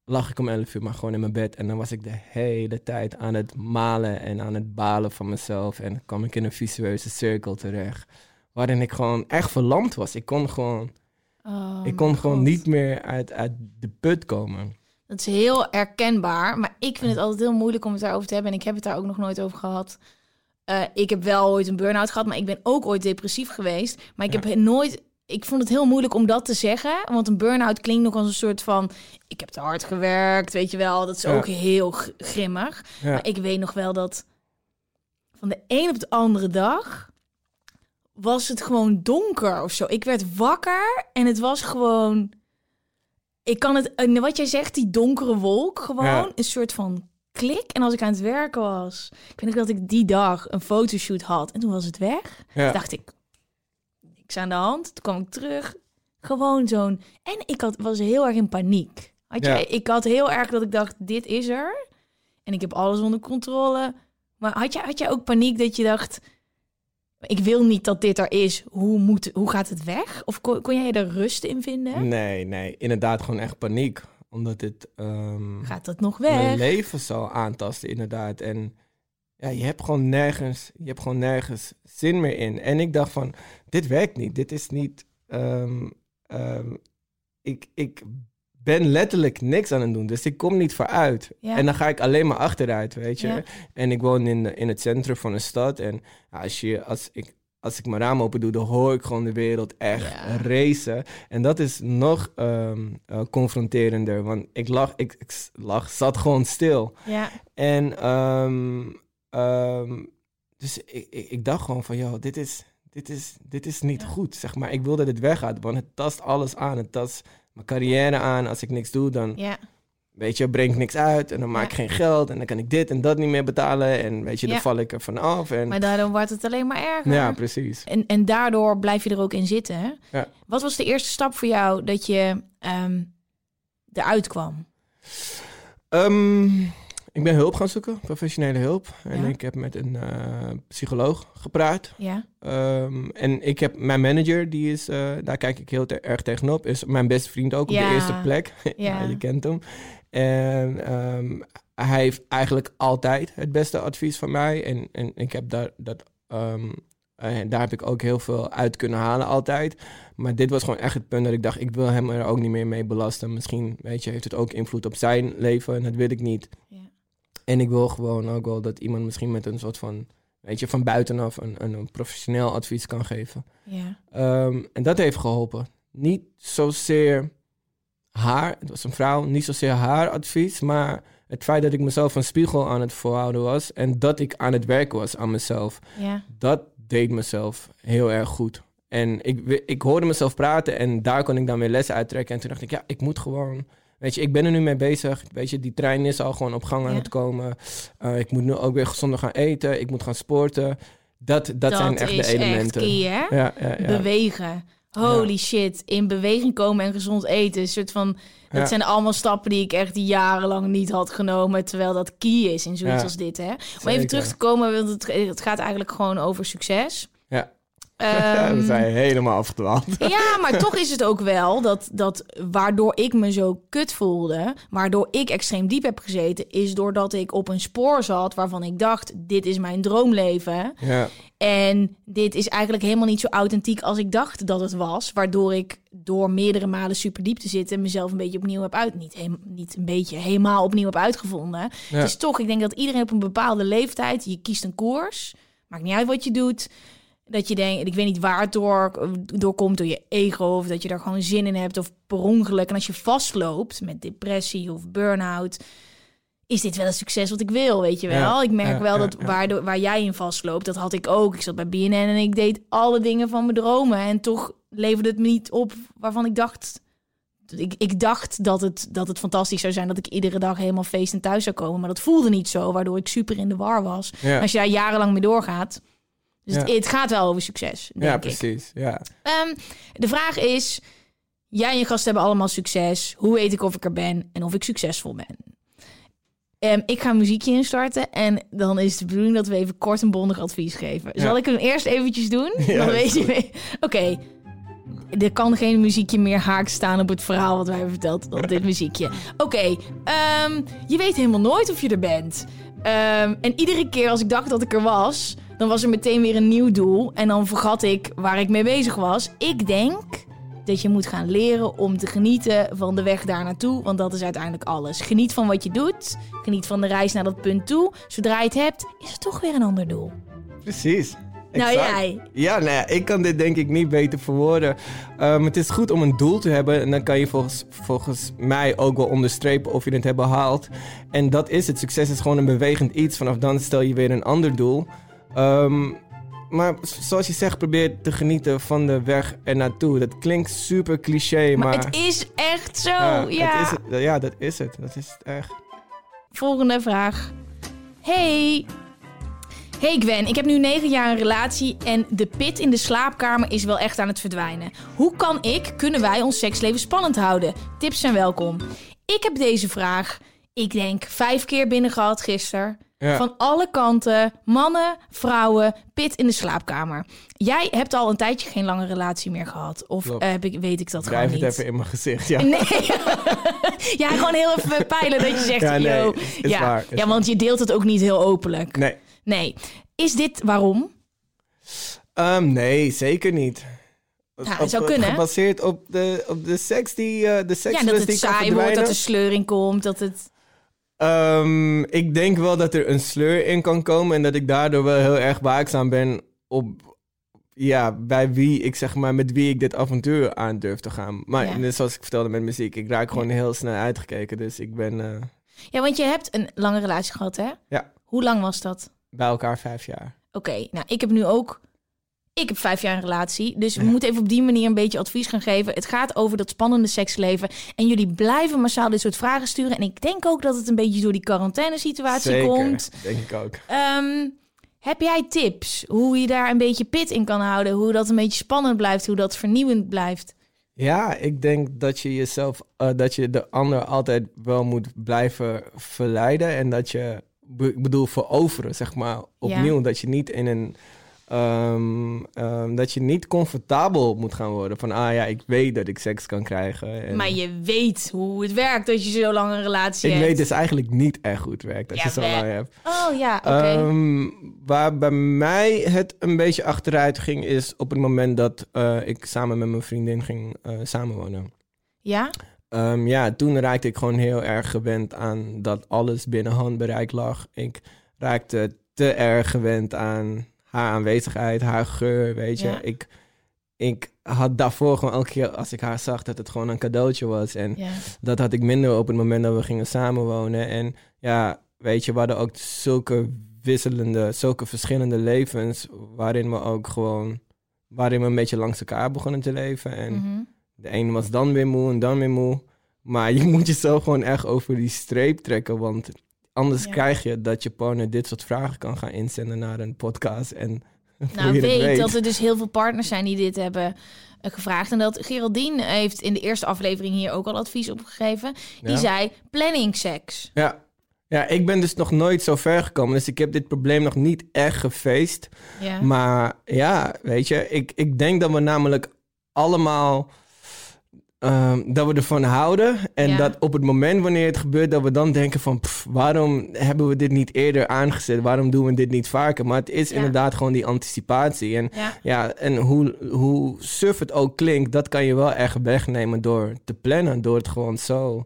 lag ik om elf uur maar gewoon in mijn bed. En dan was ik de hele tijd aan het malen en aan het balen van mezelf. En kwam ik in een visueuze cirkel terecht. Waarin ik gewoon echt verlamd was. Ik kon gewoon Oh, ik kon gewoon God. niet meer uit, uit de put komen. Dat is heel herkenbaar, maar ik vind het altijd heel moeilijk om het daarover te hebben. En ik heb het daar ook nog nooit over gehad. Eh, ik heb wel ooit een burn-out gehad, maar ik ben ook ooit depressief geweest. Maar ik Ja. heb nooit... Ik vond het heel moeilijk om dat te zeggen. Want een burn-out klinkt nog als een soort van... Ik heb te hard gewerkt, weet je wel. Dat is Ja. ook heel grimmig. Ja. Maar ik weet nog wel dat... Van de een op de andere dag... was het gewoon donker of zo. Ik werd wakker en het was gewoon... Ik kan het... en Wat jij zegt, die donkere wolk, gewoon Ja. een soort van klik. En als ik aan het werken was... Ik weet nog dat ik die dag een fotoshoot had. En toen was het weg. Ja. Toen dacht ik... Niks aan de hand. Toen kwam ik terug. Gewoon zo'n... En ik had, was heel erg in paniek. Had Ja. ik had heel erg dat ik dacht, dit is er. En ik heb alles onder controle. Maar had jij, had jij ook paniek dat je dacht... Ik wil niet dat dit er is. Hoe, moet, hoe gaat het weg? Of kon, kon jij er rust in vinden? Nee, nee, inderdaad gewoon echt paniek. Omdat het ehm, Gaat dat nog mijn weg? leven zou aantasten, inderdaad. En ja, je hebt gewoon nergens, je hebt gewoon nergens zin meer in. En ik dacht van, dit werkt niet. Dit is niet... ehm, ehm, ik, ik ben letterlijk niks aan het doen. Dus ik kom niet vooruit. Ja. En dan ga ik alleen maar achteruit, weet je. Ja. En ik woon in, in het centrum van een stad. En als, je, als, ik, als ik mijn raam open doe, dan hoor ik gewoon de wereld echt Ja. racen. En dat is nog ehm, eh, confronterender. Want ik lag, ik, ik lag, zat gewoon stil. Ja, En ehm, ehm, dus ik, ik, ik dacht gewoon van, joh, dit is, dit is, dit is niet Ja. goed, zeg maar. Ik wil dat het weggaat, want het tast alles aan. Het tast mijn carrière aan. Als ik niks doe, dan, ja. weet je, breng ik niks uit. En dan maak ik Ja. geen geld. En dan kan ik dit en dat niet meer betalen. En weet je, dan val ik er vanaf. En, Maar daardoor wordt het alleen maar erger. ja, precies. En, en daardoor blijf je er ook in zitten. hè? Ja. Wat was de eerste stap voor jou dat je ehm, eruit kwam? Ehm, ik ben hulp gaan zoeken, professionele hulp. En Ja. ik heb met een eh, psycholoog gepraat. Ja, Ehm, en ik heb mijn manager, die is, eh, daar kijk ik heel te- erg tegenop, is mijn beste vriend ook op de eerste plek. Ja. Ja, je kent hem. En ehm, hij heeft eigenlijk altijd het beste advies van mij. En, en ik heb daar, dat, ehm, eh, daar heb ik ook heel veel uit kunnen halen altijd. Maar dit was gewoon echt het punt dat ik dacht, ik wil hem er ook niet meer mee belasten. Misschien, weet je, heeft het ook invloed op zijn leven en dat wil ik niet. Ja. En ik wil gewoon ook wel dat iemand misschien met een soort van, weet je, van buitenaf een, een, een professioneel advies kan geven. ja, Ehm, en dat heeft geholpen. Niet zozeer haar, het was een vrouw, niet zozeer haar advies, maar het feit dat ik mezelf een spiegel aan het voorhouden was en dat ik aan het werken was aan mezelf, ja. dat deed mezelf heel erg goed. En ik, ik hoorde mezelf praten en daar kon ik dan weer lessen uittrekken. En toen dacht ik, ja, ik moet gewoon, Weet je, ik ben er nu mee bezig. Weet je, die trein is al gewoon op gang aan Ja. het komen. Eh, ik moet nu ook weer gezonder gaan eten. Ik moet gaan sporten. Dat, dat, zijn echt de elementen. echt key, hè? Ja, ja, ja. Bewegen. Holy shit. In beweging komen en gezond eten. Een soort van, dat zijn allemaal stappen die ik echt jarenlang niet had genomen. Terwijl dat key is in zoiets als dit. Hè? Om Zeker. even terug te komen, want het, het gaat eigenlijk gewoon over succes. Ja. Ehm, we zijn helemaal afgedwaald. ja, maar toch is het ook wel dat, dat waardoor ik me zo kut voelde, waardoor ik extreem diep heb gezeten, is doordat ik op een spoor zat waarvan ik dacht: dit is mijn droomleven. Ja, En dit is eigenlijk helemaal niet zo authentiek als ik dacht dat het was. Waardoor ik door meerdere malen super diep te zitten mezelf een beetje opnieuw heb uit. Niet, heem- niet een beetje, helemaal opnieuw heb uitgevonden. Ja. Het is toch, ik denk dat iedereen op een bepaalde leeftijd, je kiest een koers. Maakt niet uit wat je doet. Dat je denkt, ik weet niet waar het door, door komt, door je ego. Of dat je daar gewoon zin in hebt. Of per ongeluk. En als je vastloopt met depressie of burn-out is dit wel een succes wat ik wil, weet je wel. Ja, ik merk ja, wel dat ja. Waar, jij in vastloopt, dat had ik ook. Ik zat bij BNN en ik deed alle dingen van mijn dromen. En toch leverde het me niet op waarvan ik dacht... Ik, ik dacht dat het, dat het fantastisch zou zijn dat ik iedere dag helemaal feest en thuis zou komen. Maar dat voelde niet zo, waardoor ik super in de war was. Als je daar jarenlang mee doorgaat. Dus het, Ja. het gaat wel over succes, denk ja ik. precies. Ja. Ehm, de vraag is: jij en je gasten hebben allemaal succes. Hoe weet ik of ik er ben en of ik succesvol ben? Ehm, ik ga een muziekje instarten en dan is de bedoeling dat we even kort en bondig advies geven. Ja. Zal ik hem eerst eventjes doen? Ja, dan weet je. Oké. Er kan geen muziekje meer haak staan op het verhaal wat wij hebben verteld dan dit muziekje. Oké, ehm, je weet helemaal nooit of je er bent. En iedere keer als ik dacht dat ik er was, dan was er meteen weer een nieuw doel. En dan vergat ik waar ik mee bezig was. Ik denk dat je moet gaan leren om te genieten van de weg daar naartoe. Want dat is uiteindelijk alles. Geniet van wat je doet. Geniet van de reis naar dat punt toe. Zodra je het hebt, is er toch weer een ander doel. Precies. Nou, Exact. jij. Ja, nou ja, ik kan dit denk ik niet beter verwoorden. Ehm, het is goed om een doel te hebben. En dan kan je volgens, volgens mij ook wel onderstrepen of je het hebt behaald. En dat is het. Succes is gewoon een bewegend iets. Vanaf dan stel je weer een ander doel. Ehm, maar zoals je zegt, probeer te genieten van de weg er naartoe. Dat klinkt super cliché, maar... Maar, het is echt zo. ja, Ja. het is ja, dat is het. Dat is het echt. Volgende vraag. Hey. Hey Gwen, ik heb nu negen jaar een relatie en de pit in de slaapkamer is wel echt aan het verdwijnen. Hoe kan ik, kunnen wij ons seksleven spannend houden? Tips zijn welkom. Ik heb deze vraag, ik denk, vijf keer binnen gehad gisteren. Ja. Van alle kanten, mannen, vrouwen, pit in de slaapkamer. Jij hebt al een tijdje geen lange relatie meer gehad. Of eh, heb ik, weet ik dat Drijf gewoon het niet? even in mijn gezicht. Ja. Nee. ja, gewoon heel even peilen dat je zegt, Ja, nee, yo. ja, waar, ja, want je deelt het ook niet heel openlijk. Nee. Nee. Is dit waarom? Ehm, nee, zeker niet. Ja, het zou kunnen? Gebaseerd op de, op de seks die, eh de seks Ja, dat die het kan saai wordt, dat er sleur in komt, dat het... Ehm, ik denk wel dat er een sleur in kan komen en dat ik daardoor wel heel erg waakzaam ben op ja, bij wie ik zeg maar met wie ik dit avontuur aan durf te gaan. Maar Ja. net zoals ik vertelde met muziek, ik raak gewoon heel snel uitgekeken, dus ik ben eh, Ja, want je hebt een lange relatie gehad, hè? Ja. Hoe lang was dat? bij elkaar vijf jaar. Oké, nou, ik heb nu ook... Ik heb vijf jaar een relatie, dus we Ja. moeten even op die manier een beetje advies gaan geven. Het gaat over dat spannende seksleven. En jullie blijven massaal dit soort vragen sturen. En ik denk ook dat het een beetje door die quarantainesituatie Zeker, komt. denk ik ook. Ehm, heb jij tips hoe je daar een beetje pit in kan houden? Hoe dat een beetje spannend blijft, hoe dat vernieuwend blijft? Ja, ik denk dat je jezelf, eh, dat je de ander altijd wel moet blijven verleiden. En dat je, ik bedoel, veroveren, zeg maar, opnieuw. Dat je niet in een, ehm, ehm, dat je niet comfortabel moet gaan worden. Van, ah ja, ik weet dat ik seks kan krijgen. En Maar je weet hoe het werkt als je zo lang een relatie ik hebt. weet dus eigenlijk niet echt hoe het werkt als je zo lang hebt. Oh ja, oké. Ehm, waar bij mij het een beetje achteruit ging, is op het moment dat eh, ik samen met mijn vriendin ging eh, samenwonen. ja? Ja, toen raakte ik gewoon heel erg gewend aan dat alles binnen handbereik lag. Ik raakte te erg gewend aan haar aanwezigheid, haar geur, weet je. Ja. Ik, ik had daarvoor gewoon elke keer als ik haar zag dat het gewoon een cadeautje was. En ja. dat had ik minder op het moment dat we gingen samenwonen. En ja, weet je, we hadden ook zulke wisselende, zulke verschillende levens, waarin we ook gewoon, waarin we een beetje langs elkaar begonnen te leven. En Mhm. de een was dan weer moe en dan weer moe. Maar je moet jezelf gewoon echt over die streep trekken. Want anders Ja. krijg je dat je partner dit soort vragen kan gaan inzenden naar een podcast. En Nou, weet, weet. dat er dus heel veel partners zijn die dit hebben eh, gevraagd. En dat Geraldine heeft in de eerste aflevering hier ook al advies op gegeven. Die Ja. zei planning seks. Ja. ja, ik ben dus nog nooit zo ver gekomen. Dus ik heb dit probleem nog niet echt gefaced. Ja. Maar ja, weet je, ik, ik denk dat we namelijk allemaal ehm, dat we ervan houden. En Ja. dat op het moment wanneer het gebeurt, dat we dan denken van pff, waarom hebben we dit niet eerder aangezet? Waarom doen we dit niet vaker? Maar het is Ja. inderdaad gewoon die anticipatie. En Ja. ja, en hoe, hoe suf het ook klinkt, dat kan je wel echt wegnemen door te plannen. Door het gewoon zo.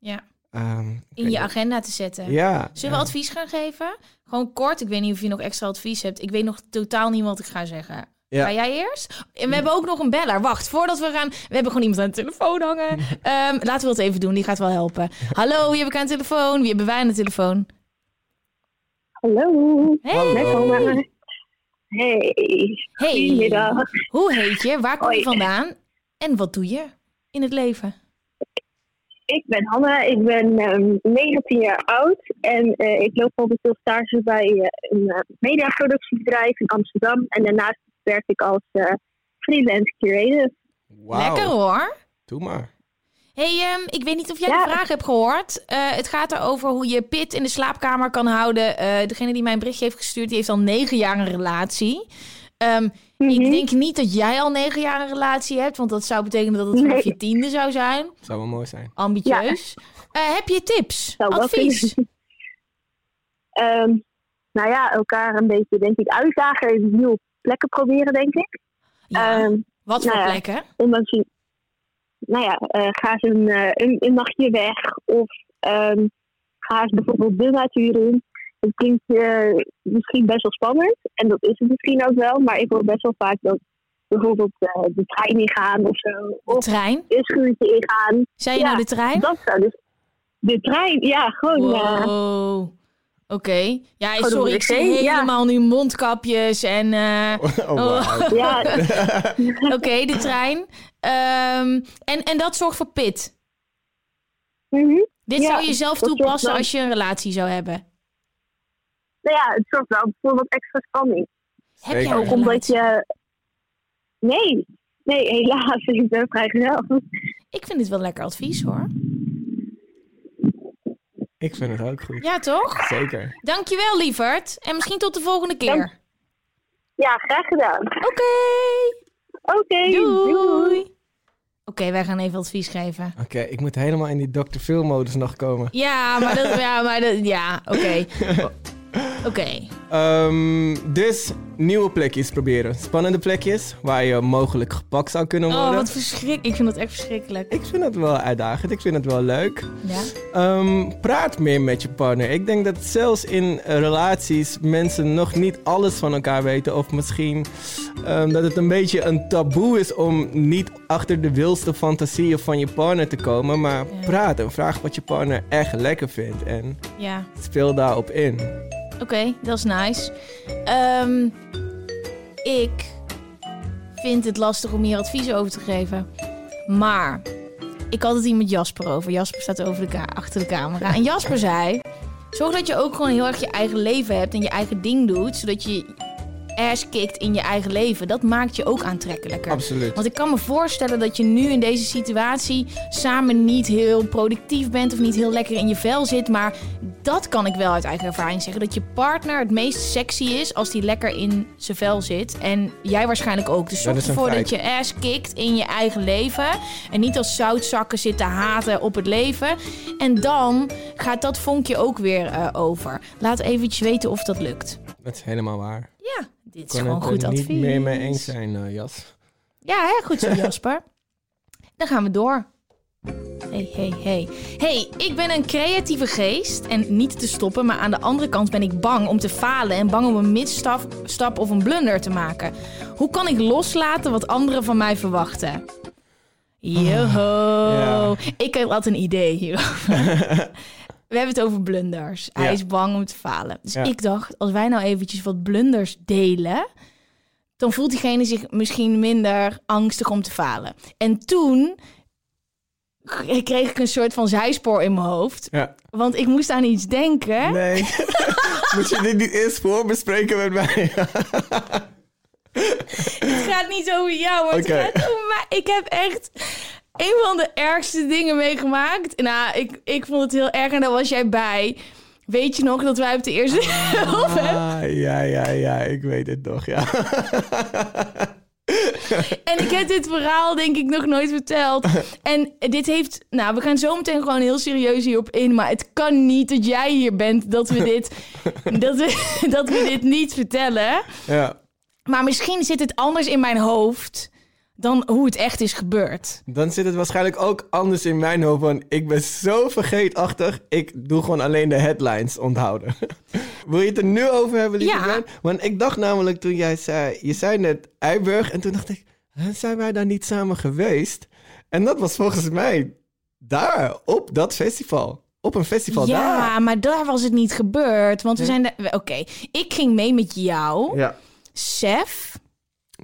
ja, ehm, in je agenda te zetten. Ja. Zullen we advies gaan geven? Gewoon kort. Ik weet niet of je nog extra advies hebt. Ik weet nog totaal niet wat ik ga zeggen. Ja. Ga jij eerst? En we hebben ook nog een beller. Wacht, voordat we gaan... We hebben gewoon iemand aan de telefoon hangen. Ehm, laten we dat even doen. Die gaat wel helpen. Hallo, wie heb ik aan de telefoon? Wie hebben wij aan de telefoon? Hallo. Hey. Hey. Hey. Goedemiddag. Hoe heet je? Waar kom je Hoi. vandaan? En wat doe je in het leven? Ik ben Hanna. Ik ben ehm, 19 jaar oud. En eh, ik loop momenteel stage bij eh, een eh, mediaproductiebedrijf in Amsterdam. En daarnaast werk ik als eh, freelance creative. Wauw. Lekker hoor. Doe maar. Hey, ehm, ik weet niet of jij Ja. de vraag hebt gehoord. Eh, het gaat erover hoe je pit in de slaapkamer kan houden. Eh, degene die mij een berichtje heeft gestuurd, die heeft al negen jaar een relatie. Ehm, Ik Mhm. denk niet dat jij al negen jaar een relatie hebt, want dat zou betekenen dat het Nee. je tiende zou zijn. Zou wel mooi zijn. Ambitieus. Eh, heb je tips? Zou Advies? Ehm, nou ja, elkaar een beetje, denk ik, uitdagen. en Nieuwe plekken proberen, denk ik. Ja. Ehm, Wat voor nou ja. plekken? ondanks je, nou ja, eh, ga eens een, eh, een, een nachtje weg of ehm, ga eens bijvoorbeeld de natuur in. Het klinkt eh, misschien best wel spannend en dat is het misschien ook wel, maar ik hoor best wel vaak dat bijvoorbeeld de trein ingaan of zo, De of trein? een schuurtje ingaan. Zei je Ja, nou de trein? Dat zou dus de trein, ja, gewoon. Wow. Oké. Ja, Gewoon sorry, ik zie ja. helemaal nu mondkapjes en... eh, Oh, wauw. ja, Oké, de trein. Ehm, en, en dat zorgt voor pit. mhm. Dit Ja, zou je zelf toepassen als je een relatie zou hebben. nou ja, het zorgt wel voor wat extra spanning. Heb jij een Ook omdat je. Nee, nee, helaas. Ik ben vrijgezel. Ik vind dit wel lekker advies hoor. Ik vind het ook goed. Ja, toch? Zeker. Dankjewel, lieverd. En misschien tot de volgende keer. Ja, graag gedaan. Oké. Oké, Doei. doei. Oké, wij gaan even advies geven. Oké, ik moet helemaal in die Dr. Phil-modus nog komen. Ja, maar dat... Ja, maar dat, ja oké. Oké. Ehm, dus nieuwe plekjes proberen. Spannende plekjes waar je mogelijk gepakt zou kunnen worden. Oh, wat verschrikkelijk. Ik vind dat echt verschrikkelijk. Ik vind het wel uitdagend. Ik vind het wel leuk. Ja. Ehm, praat meer met je partner. Ik denk dat zelfs in relaties mensen nog niet alles van elkaar weten. Of misschien ehm, dat het een beetje een taboe is om niet achter de wildste fantasieën van je partner te komen. Maar Ja. praat en vraag wat je partner echt lekker vindt. En Ja. speel daarop in. Oké, dat is nice. Ehm, ik vind het lastig om hier advies over te geven. Maar ik had het hier met Jasper over. Jasper staat over de achter de camera. En Jasper zei... Zorg dat je ook gewoon heel erg je eigen leven hebt en je eigen ding doet. Zodat je ass kikt in je eigen leven. Dat maakt je ook aantrekkelijker. Absoluut. Want ik kan me voorstellen dat je nu in deze situatie samen niet heel productief bent of niet heel lekker in je vel zit. Maar dat kan ik wel uit eigen ervaring zeggen. Dat je partner het meest sexy is als die lekker in zijn vel zit. En jij waarschijnlijk ook. Dus zorg ervoor dat je ass kikt in je eigen leven. En niet als zoutzakken zit te haten op het leven. En dan gaat dat vonkje ook weer eh, over. Laat eventjes weten of dat lukt. Dat is helemaal waar. Ja, dit Ik is gewoon goed advies. niet meer mee eens zijn, eh, Jas. Ja, hè? goed zo, Jasper. Dan gaan we door. Hey, hey, hey. Hey, ik ben een creatieve geest en niet te stoppen, maar aan de andere kant ben ik bang om te falen en bang om een misstap stap of een blunder te maken. Hoe kan ik loslaten wat anderen van mij verwachten? Joho. Ja. Ik heb altijd een idee hierover. We hebben het over blunders. Hij Ja. is bang om te falen. Dus Ja. ik dacht, als wij nou eventjes wat blunders delen, dan voelt diegene zich misschien minder angstig om te falen. En toen kreeg ik een soort van zijspoor in mijn hoofd. Ja. Want ik moest aan iets denken. Nee. Moet je dit niet eerst voorbespreken met mij? Het gaat niet over jou, maar het gaat over mij. Ik heb echt een van de ergste dingen meegemaakt. Nou, ik, ik vond het heel erg en daar was jij bij. Weet je nog dat wij op de eerste helft hebben? Ah, ja, ja, ja. Ik weet het nog, ja. En ik heb dit verhaal denk ik nog nooit verteld. En dit heeft... Nou, we gaan zo meteen gewoon heel serieus hierop in. Maar het kan niet dat jij hier bent dat we dit, dat we, dat we dit niet vertellen. ja. Maar misschien zit het anders in mijn hoofd dan hoe het echt is gebeurd. Dan zit het waarschijnlijk ook anders in mijn hoofd. Want ik ben zo vergeetachtig. Ik doe gewoon alleen de headlines onthouden. Wil je het er nu over hebben, lieve Ja. Want ik dacht namelijk toen jij zei... Je zei net Eiburg. En toen dacht ik... "Hè, Zijn wij daar niet samen geweest? En dat was volgens mij daar, op dat festival. Op een festival ja, daar. maar daar was het niet gebeurd. Want we zijn... de- Oké, ik ging mee met jou, Ja. Sef,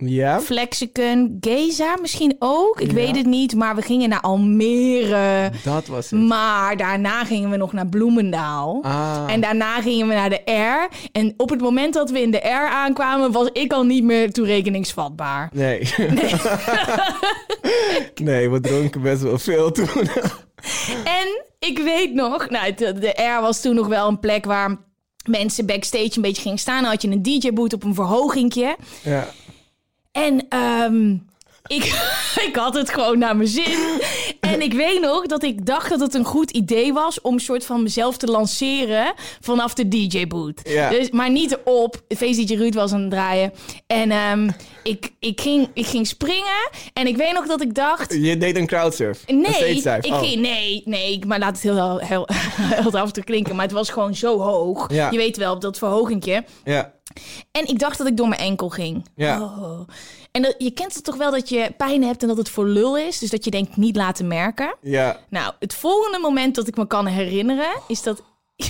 Ja? Flexicon, Geza misschien ook. Ik Ja. weet het niet, maar we gingen naar Almere. Dat was het. Maar daarna gingen we nog naar Bloemendaal. Ah. En daarna gingen we naar de R. En op het moment dat we in de R aankwamen, was ik al niet meer toerekeningsvatbaar. Nee. nee, we dronken best wel veel toen. En ik weet nog, nou, de, de R was toen nog wel een plek waar mensen backstage een beetje gingen staan. Dan had je een DJ-boot op een verhogingje. ja. En ehm, ik, ik had het gewoon naar mijn zin. En ik weet nog dat ik dacht dat het een goed idee was om een soort van mezelf te lanceren vanaf de DJ-boot. Ja. Dus, maar niet erop. Feest DJ Ruud was aan het draaien. En ehm, ik, ik, ging, ik ging springen. En ik weet nog dat ik dacht... Je deed een crowdsurf. Nee, ik Oh. ging, nee, nee, maar laat het heel, heel, heel af te klinken. Maar het was gewoon zo hoog. Ja. Je weet wel, op dat verhogingje. Ja. En ik dacht dat ik door mijn enkel ging. Ja. Oh. En dat, je kent het toch wel dat je pijn hebt en dat het voor lul is. Dus dat je denkt niet laten merken. Ja. Nou, het volgende moment dat ik me kan herinneren is dat...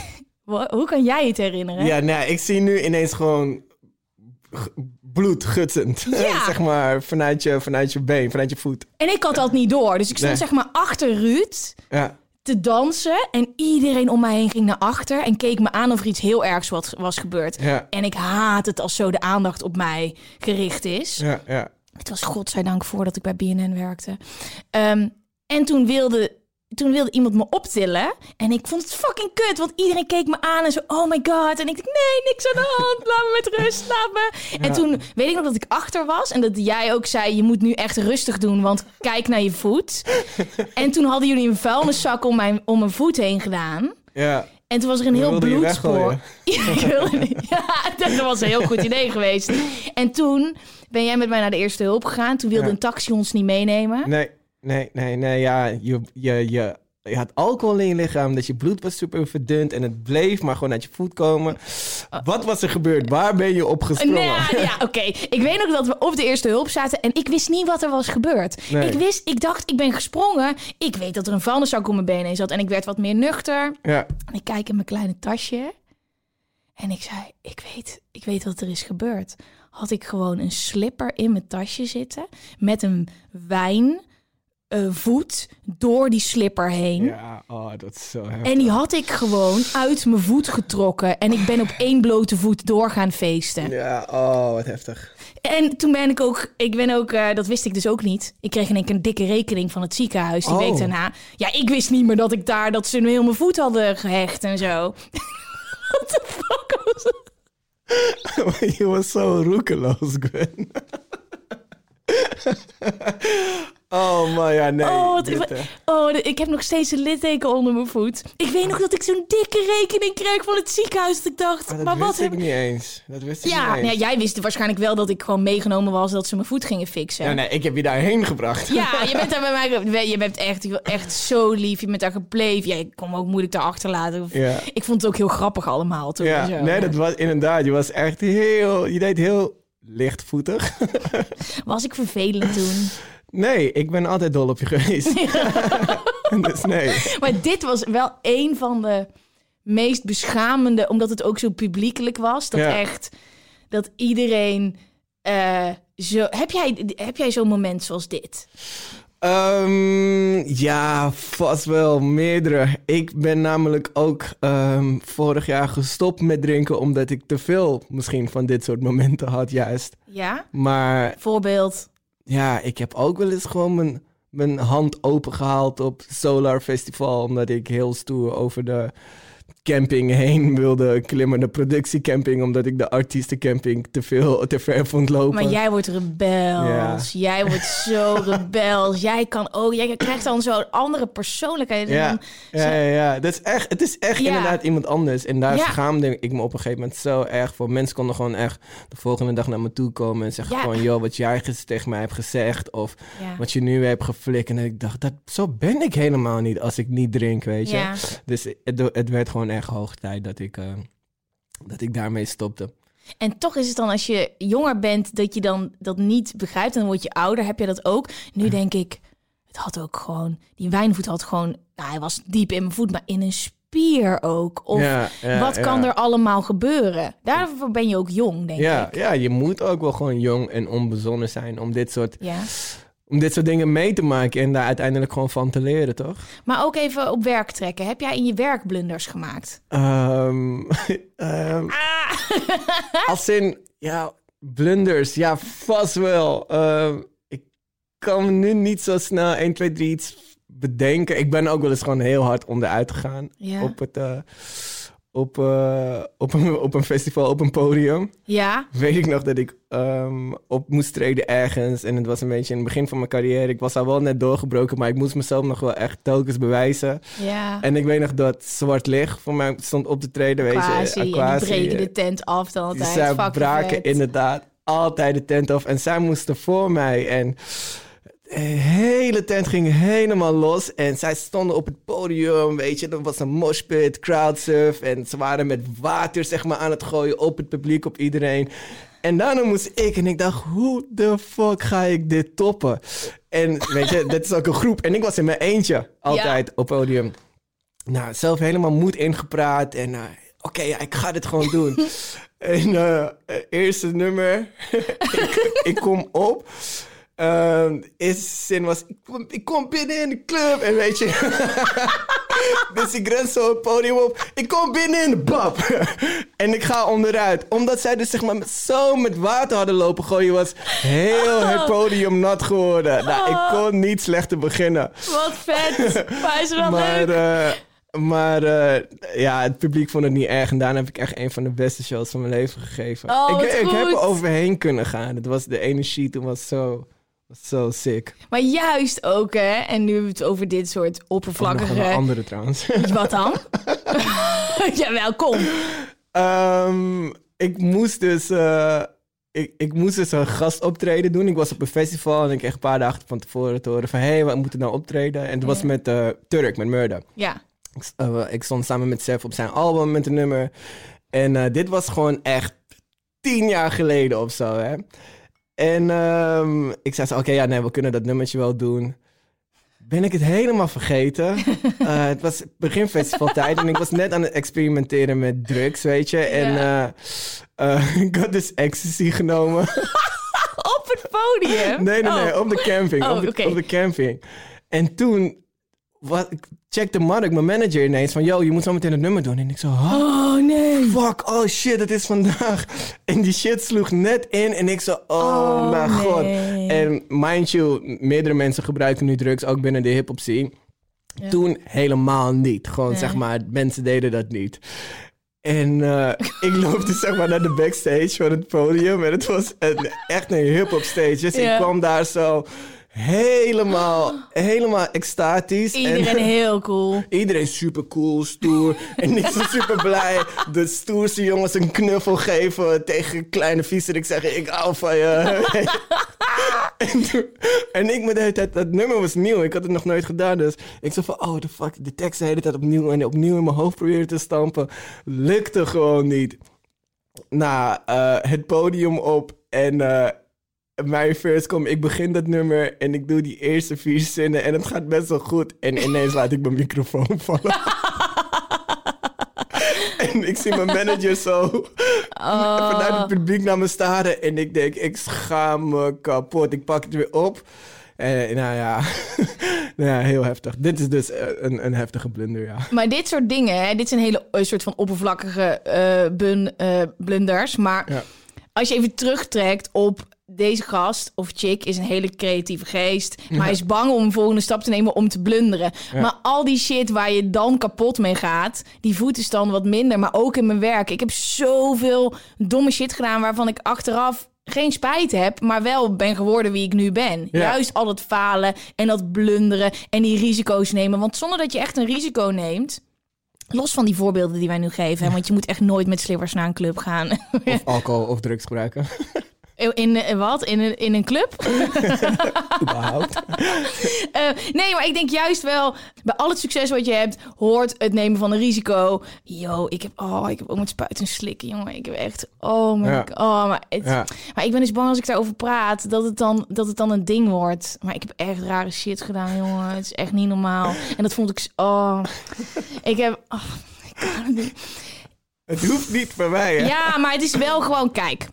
Hoe kan jij het herinneren? Ja, nou, ik zie nu ineens gewoon bloed gutsend. Ja. zeg maar vanuit je, vanuit je been, vanuit je voet. En ik had dat niet door. Dus ik stond Nee. zeg maar achter Ruud Ja. Te dansen. En iedereen om mij heen ging naar achter en keek me aan of er iets heel ergs was, was gebeurd. Ja. En ik haat het als zo de aandacht op mij gericht is. Ja, ja. Het was godzijdank voordat ik bij BNN werkte. Ehm, en toen wilde, toen wilde iemand me optillen. En ik vond het fucking kut. Want iedereen keek me aan en zo, oh my god. En ik dacht, nee, niks aan de hand. Laat me met rust, laat me. En toen weet ik nog dat ik achter was. En dat jij ook zei, je moet nu echt rustig doen. Want kijk naar je voet. en toen hadden jullie een vuilniszak om mijn, om mijn voet heen gedaan. ja. En toen was er een heel bloedspoor. Ja, dat was een heel goed idee geweest. En toen ben jij met mij naar de eerste hulp gegaan. Toen wilde Ja. een taxi ons niet meenemen. Nee, nee, nee, nee. Ja, je, je, je, je had alcohol in je lichaam. Dat je bloed was super verdund. En het bleef maar gewoon uit je voet komen. Wat was er gebeurd? Waar ben je op gesprongen? Nee, ja, oké. Ik weet nog dat we op de eerste hulp zaten en ik wist niet wat er was gebeurd. Nee. Ik wist, ik dacht, ik ben gesprongen. Ik weet dat er een vuilniszak om mijn benen zat en ik werd wat meer nuchter. Ja. En ik kijk in mijn kleine tasje. En ik zei, ik weet, ik weet wat er is gebeurd. Had ik gewoon een slipper in mijn tasje zitten. Met een wijn eh, voet door die slipper heen. Ja, oh, dat is zo heftig. En die had ik gewoon uit mijn voet getrokken. En ik ben op één blote voet doorgaan feesten. Ja, oh, wat heftig. En toen ben ik ook, ik ben ook, eh, dat wist ik dus ook niet. Ik kreeg in één keer een dikke rekening van het ziekenhuis die Oh. week daarna. Ja, ik wist niet meer dat ik daar, dat ze heel mijn voet hadden gehecht en zo. What the fuck was het? je was zo roekeloos, Gwen. Oh, man, ja, nee. Oh, wat, dit, eh, oh, ik heb nog steeds een litteken onder mijn voet. Ik weet nog dat ik zo'n dikke rekening kreeg van het ziekenhuis. Dat ik dacht, maar dat maar wat heb ik niet eens. Dat wist ik Ja, niet eens. ja, jij wist waarschijnlijk wel dat ik gewoon meegenomen was dat ze mijn voet gingen fixen. Ja, nee, ik heb je daarheen gebracht. Ja, je bent daar bij mij. Je bent echt, echt zo lief. Je bent daar gebleven. Ja, ik kon me ook moeilijk daar achterlaten. Ja. Ik vond het ook heel grappig allemaal toen. Ja, zo. nee, dat was inderdaad. Je was echt heel... Je deed heel lichtvoetig. Was ik vervelend toen? Nee, ik ben altijd dol op je geweest. dus nee. Maar dit was wel een van de meest beschamende, omdat het ook zo publiekelijk was. Dat Ja. echt, dat iedereen eh, zo. Heb jij, heb jij zo'n moment zoals dit? Ehm, ja, vast wel meerdere. Ik ben namelijk ook ehm, vorig jaar gestopt met drinken omdat ik te veel misschien van dit soort momenten had, juist. Ja? Maar Voorbeeld. Ja, ik heb ook wel eens gewoon mijn, mijn hand opengehaald op Solar Festival omdat ik heel stoer over de camping heen wilde klimmen, de productiecamping, omdat ik de artiestencamping te veel, te ver vond lopen. Maar jij wordt rebels. Jij wordt zo rebels. Jij kan ook... Jij krijgt dan zo'n andere persoonlijkheid. Ja, dan- ja, ja, ja. Dat is echt, het is echt Ja. inderdaad iemand anders. En daar schaamde ik me op een gegeven moment zo erg voor. Mensen konden gewoon echt de volgende dag naar me toe komen en zeggen Ja. gewoon... joh, wat jij tegen mij hebt gezegd of wat je nu hebt geflikt. En ik dacht, dat, zo ben ik helemaal niet als ik niet drink, weet je. Ja. Dus het, het werd gewoon echt hoog tijd dat ik, eh, dat ik daarmee stopte. En toch is het dan als je jonger bent dat je dan dat niet begrijpt. En dan word je ouder, heb je dat ook. Nu denk ik, het had ook gewoon... Die wijnvoet had gewoon... Nou, hij was diep in mijn voet, maar in een spier ook. Of Ja, ja, wat kan ja. er allemaal gebeuren? Daarvoor ben je ook jong, denk Ja, ik. ja, je moet ook wel gewoon jong en onbezonnen zijn om dit, soort, Ja. Om dit soort dingen mee te maken en daar uiteindelijk gewoon van te leren, toch? Maar ook even op werk trekken. Heb jij in je werk blunders gemaakt? Ehm, ehm, als in, ja, blunders. Ja, vast wel. Ehm, ik kan me nu niet zo snel 1, 2, 3 iets bedenken. Ik ben ook wel eens gewoon heel hard onderuit gegaan. Ja. Op, het, eh, op, eh, op, een, op een festival, op een podium. Ja? Weet ik nog dat ik ehm, op moest treden ergens. En het was een beetje in het begin van mijn carrière. Ik was al wel net doorgebroken, maar ik moest mezelf nog wel echt telkens bewijzen. Ja. En ik weet nog dat Zwart Licht voor mij stond op te treden, weet je. Die Aquasi, breken de tent af dan altijd. Zij braken vet. inderdaad altijd de tent af. En zij moesten voor mij. En hele tent ging helemaal los. En zij stonden op het podium, weet je. Er was een moshpit, crowdsurf. En ze waren met water, zeg maar, aan het gooien op het publiek, op iedereen. En daarna moest ik. En ik dacht, hoe de fuck ga ik dit toppen? En weet je, dit is ook een groep. En ik was in mijn eentje altijd op podium. Nou, zelf helemaal moed ingepraat. En eh, oké, ja, ik ga dit gewoon doen. en eh, eerste nummer, ik, ik kom op. Ehm, eerste zin was, ik kom, ik kom binnen in de club. En weet je, dus ik ren zo het podium op. Ik kom binnen in de bab. en ik ga onderuit. Omdat zij dus zeg maar met, zo met water hadden lopen gooien, was heel het podium nat geworden. Nou, ik kon niet slechter beginnen. Wat vet. Maar is wel Maar, leuk? eh, maar eh, ja, het publiek vond het niet erg. En daarna heb ik echt een van de beste shows van mijn leven gegeven. Oh, ik, ik heb er overheen kunnen gaan. Het was, de energie toen was zo, zo sick. Maar juist ook, hè. En nu hebben we het over dit soort nog oppervlakkige... andere trouwens. Wat dan? ja, welkom. Ehm, ik moest dus... eh, ik, ik moest dus een gastoptreden doen. Ik was op een festival en ik kreeg een paar dagen van tevoren te horen van... hé, hey, we moeten nou optreden. En het was met eh, Turk, met Murder. Ja. Ik, eh, ik stond samen met Sef op zijn album met een nummer. En dit was gewoon echt tien jaar geleden of zo, hè. En ehm, ik zei zo, oké, ja, nee, we kunnen dat nummertje wel doen. Ben ik het helemaal vergeten. Eh, het was begin festivaltijd en ik was net aan het experimenteren met drugs, weet je. En eh, eh, ik had dus ecstasy genomen. Op het podium? Nee, nee, nee, Oh. op de camping. Oh, op, de, oké. op de camping. En toen wat, ik checkte Mark, mijn manager, ineens van... Yo, je moet zo meteen het nummer doen. En ik zo? Oh, nee. Fuck, oh shit, het is vandaag. En die shit sloeg net in en ik zo, oh, Oh, mijn god. En mind you, meerdere mensen gebruiken nu drugs, ook binnen de hip-hop scene. Ja. Toen helemaal niet. Gewoon Nee. zeg maar, mensen deden dat niet. En eh, ik loop dus zeg maar naar de backstage van het podium. En het was een, echt een hip-hop stage. Dus ik kwam daar zo helemaal, helemaal extatisch. Iedereen en, heel cool. Iedereen super cool, stoer. en ik was super blij. De stoerste jongens een knuffel geven tegen kleine viezerik zeggen: Ik hou van je. en, toen- en ik met de hele tijd, dat nummer was nieuw. Ik had het nog nooit gedaan. Dus ik zei van: Oh, de fuck, de tekst de hele tijd opnieuw en opnieuw in mijn hoofd proberen te stampen. Lukte gewoon niet. Nou, het podium op en. eh, mijn first kom, ik begin dat nummer en ik doe die eerste vier zinnen en het gaat best wel goed. En ineens laat ik mijn microfoon vallen. en ik zie mijn manager zo vanuit het publiek naar me staren en ik denk, ik schaam me kapot. Ik pak het weer op En, nou ja, nou ja, heel heftig. Dit is dus eh, een, een heftige blunder, ja. Maar dit soort dingen, hè, dit zijn hele een soort van oppervlakkige eh, bun, eh, blunders. Maar Ja. als je even terugtrekt op deze gast of chick is een hele creatieve geest. Maar hij is bang om een volgende stap te nemen om te blunderen. Maar al die shit waar je dan kapot mee gaat, die voet is dan wat minder. Maar ook in mijn werk. Ik heb zoveel domme shit gedaan waarvan ik achteraf geen spijt heb, maar wel ben geworden wie ik nu ben. Ja. Juist al het falen en dat blunderen en die risico's nemen. Want zonder dat je echt een risico neemt, los van die voorbeelden die wij nu geven, hè, want je moet echt nooit met slippers naar een club gaan. Of alcohol of drugs gebruiken. In, in wat? In een, in een club? Überhaupt. Eh, nee, maar ik denk juist wel, bij al het succes wat je hebt, hoort het nemen van een risico. Yo, ik heb, oh, ik heb ook met spuiten en slikken, jongen. Ik heb echt, oh my Ja. god. Oh, maar, het- Ja. maar ik ben dus bang als ik daarover praat, dat het, dan, dat het dan een ding wordt. Maar ik heb echt rare shit gedaan, jongen. Het is echt niet normaal. En dat vond ik, oh. Ik heb, oh, ik kan het niet. Het hoeft niet voor mij, hè? Ja, maar het is wel gewoon, kijk.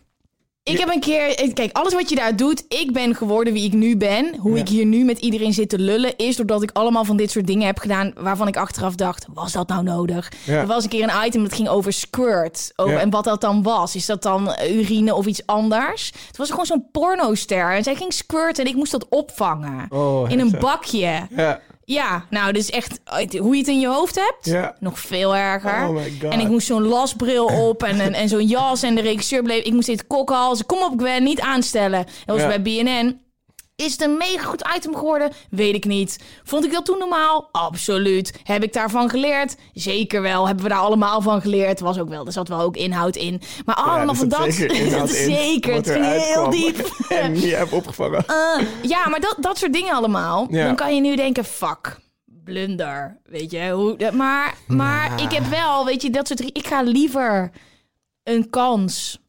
Ik heb een keer, kijk, alles wat je daar doet, ik ben geworden wie ik nu ben. Hoe ik hier nu met iedereen zit te lullen, is doordat ik allemaal van dit soort dingen heb gedaan waarvan ik achteraf dacht, was dat nou nodig? Ja. Er was een keer een item dat ging over squirt. Over, Ja. En wat dat dan was. Is dat dan urine of iets anders? Het was gewoon zo'n pornoster. En zij ging squirten en ik moest dat opvangen. Oh, in een bakje. Ja. Ja, nou, dus echt hoe je het in je hoofd hebt, Ja. nog veel erger. Oh my God. En ik moest zo'n lasbril op en, en, en zo'n jas. En de regisseur bleef... Ik moest dit kokhalzen. Kom op, Gwen, niet aanstellen. Dat was Ja. bij BNN. Is het een mega goed item geworden? Weet ik niet. Vond ik dat toen normaal? Absoluut. Heb ik daarvan geleerd? Zeker wel. Hebben we daar allemaal van geleerd? Was ook wel. Er zat wel ook inhoud in. Maar allemaal van dat... zeker Het ging heel diep. En je hebt opgevangen. Eh, ja, maar dat, dat soort dingen allemaal. Ja. Dan kan je nu denken, fuck, blunder. Weet je, hoe, maar, maar ik heb wel, weet je, dat soort... Ik ga liever een kans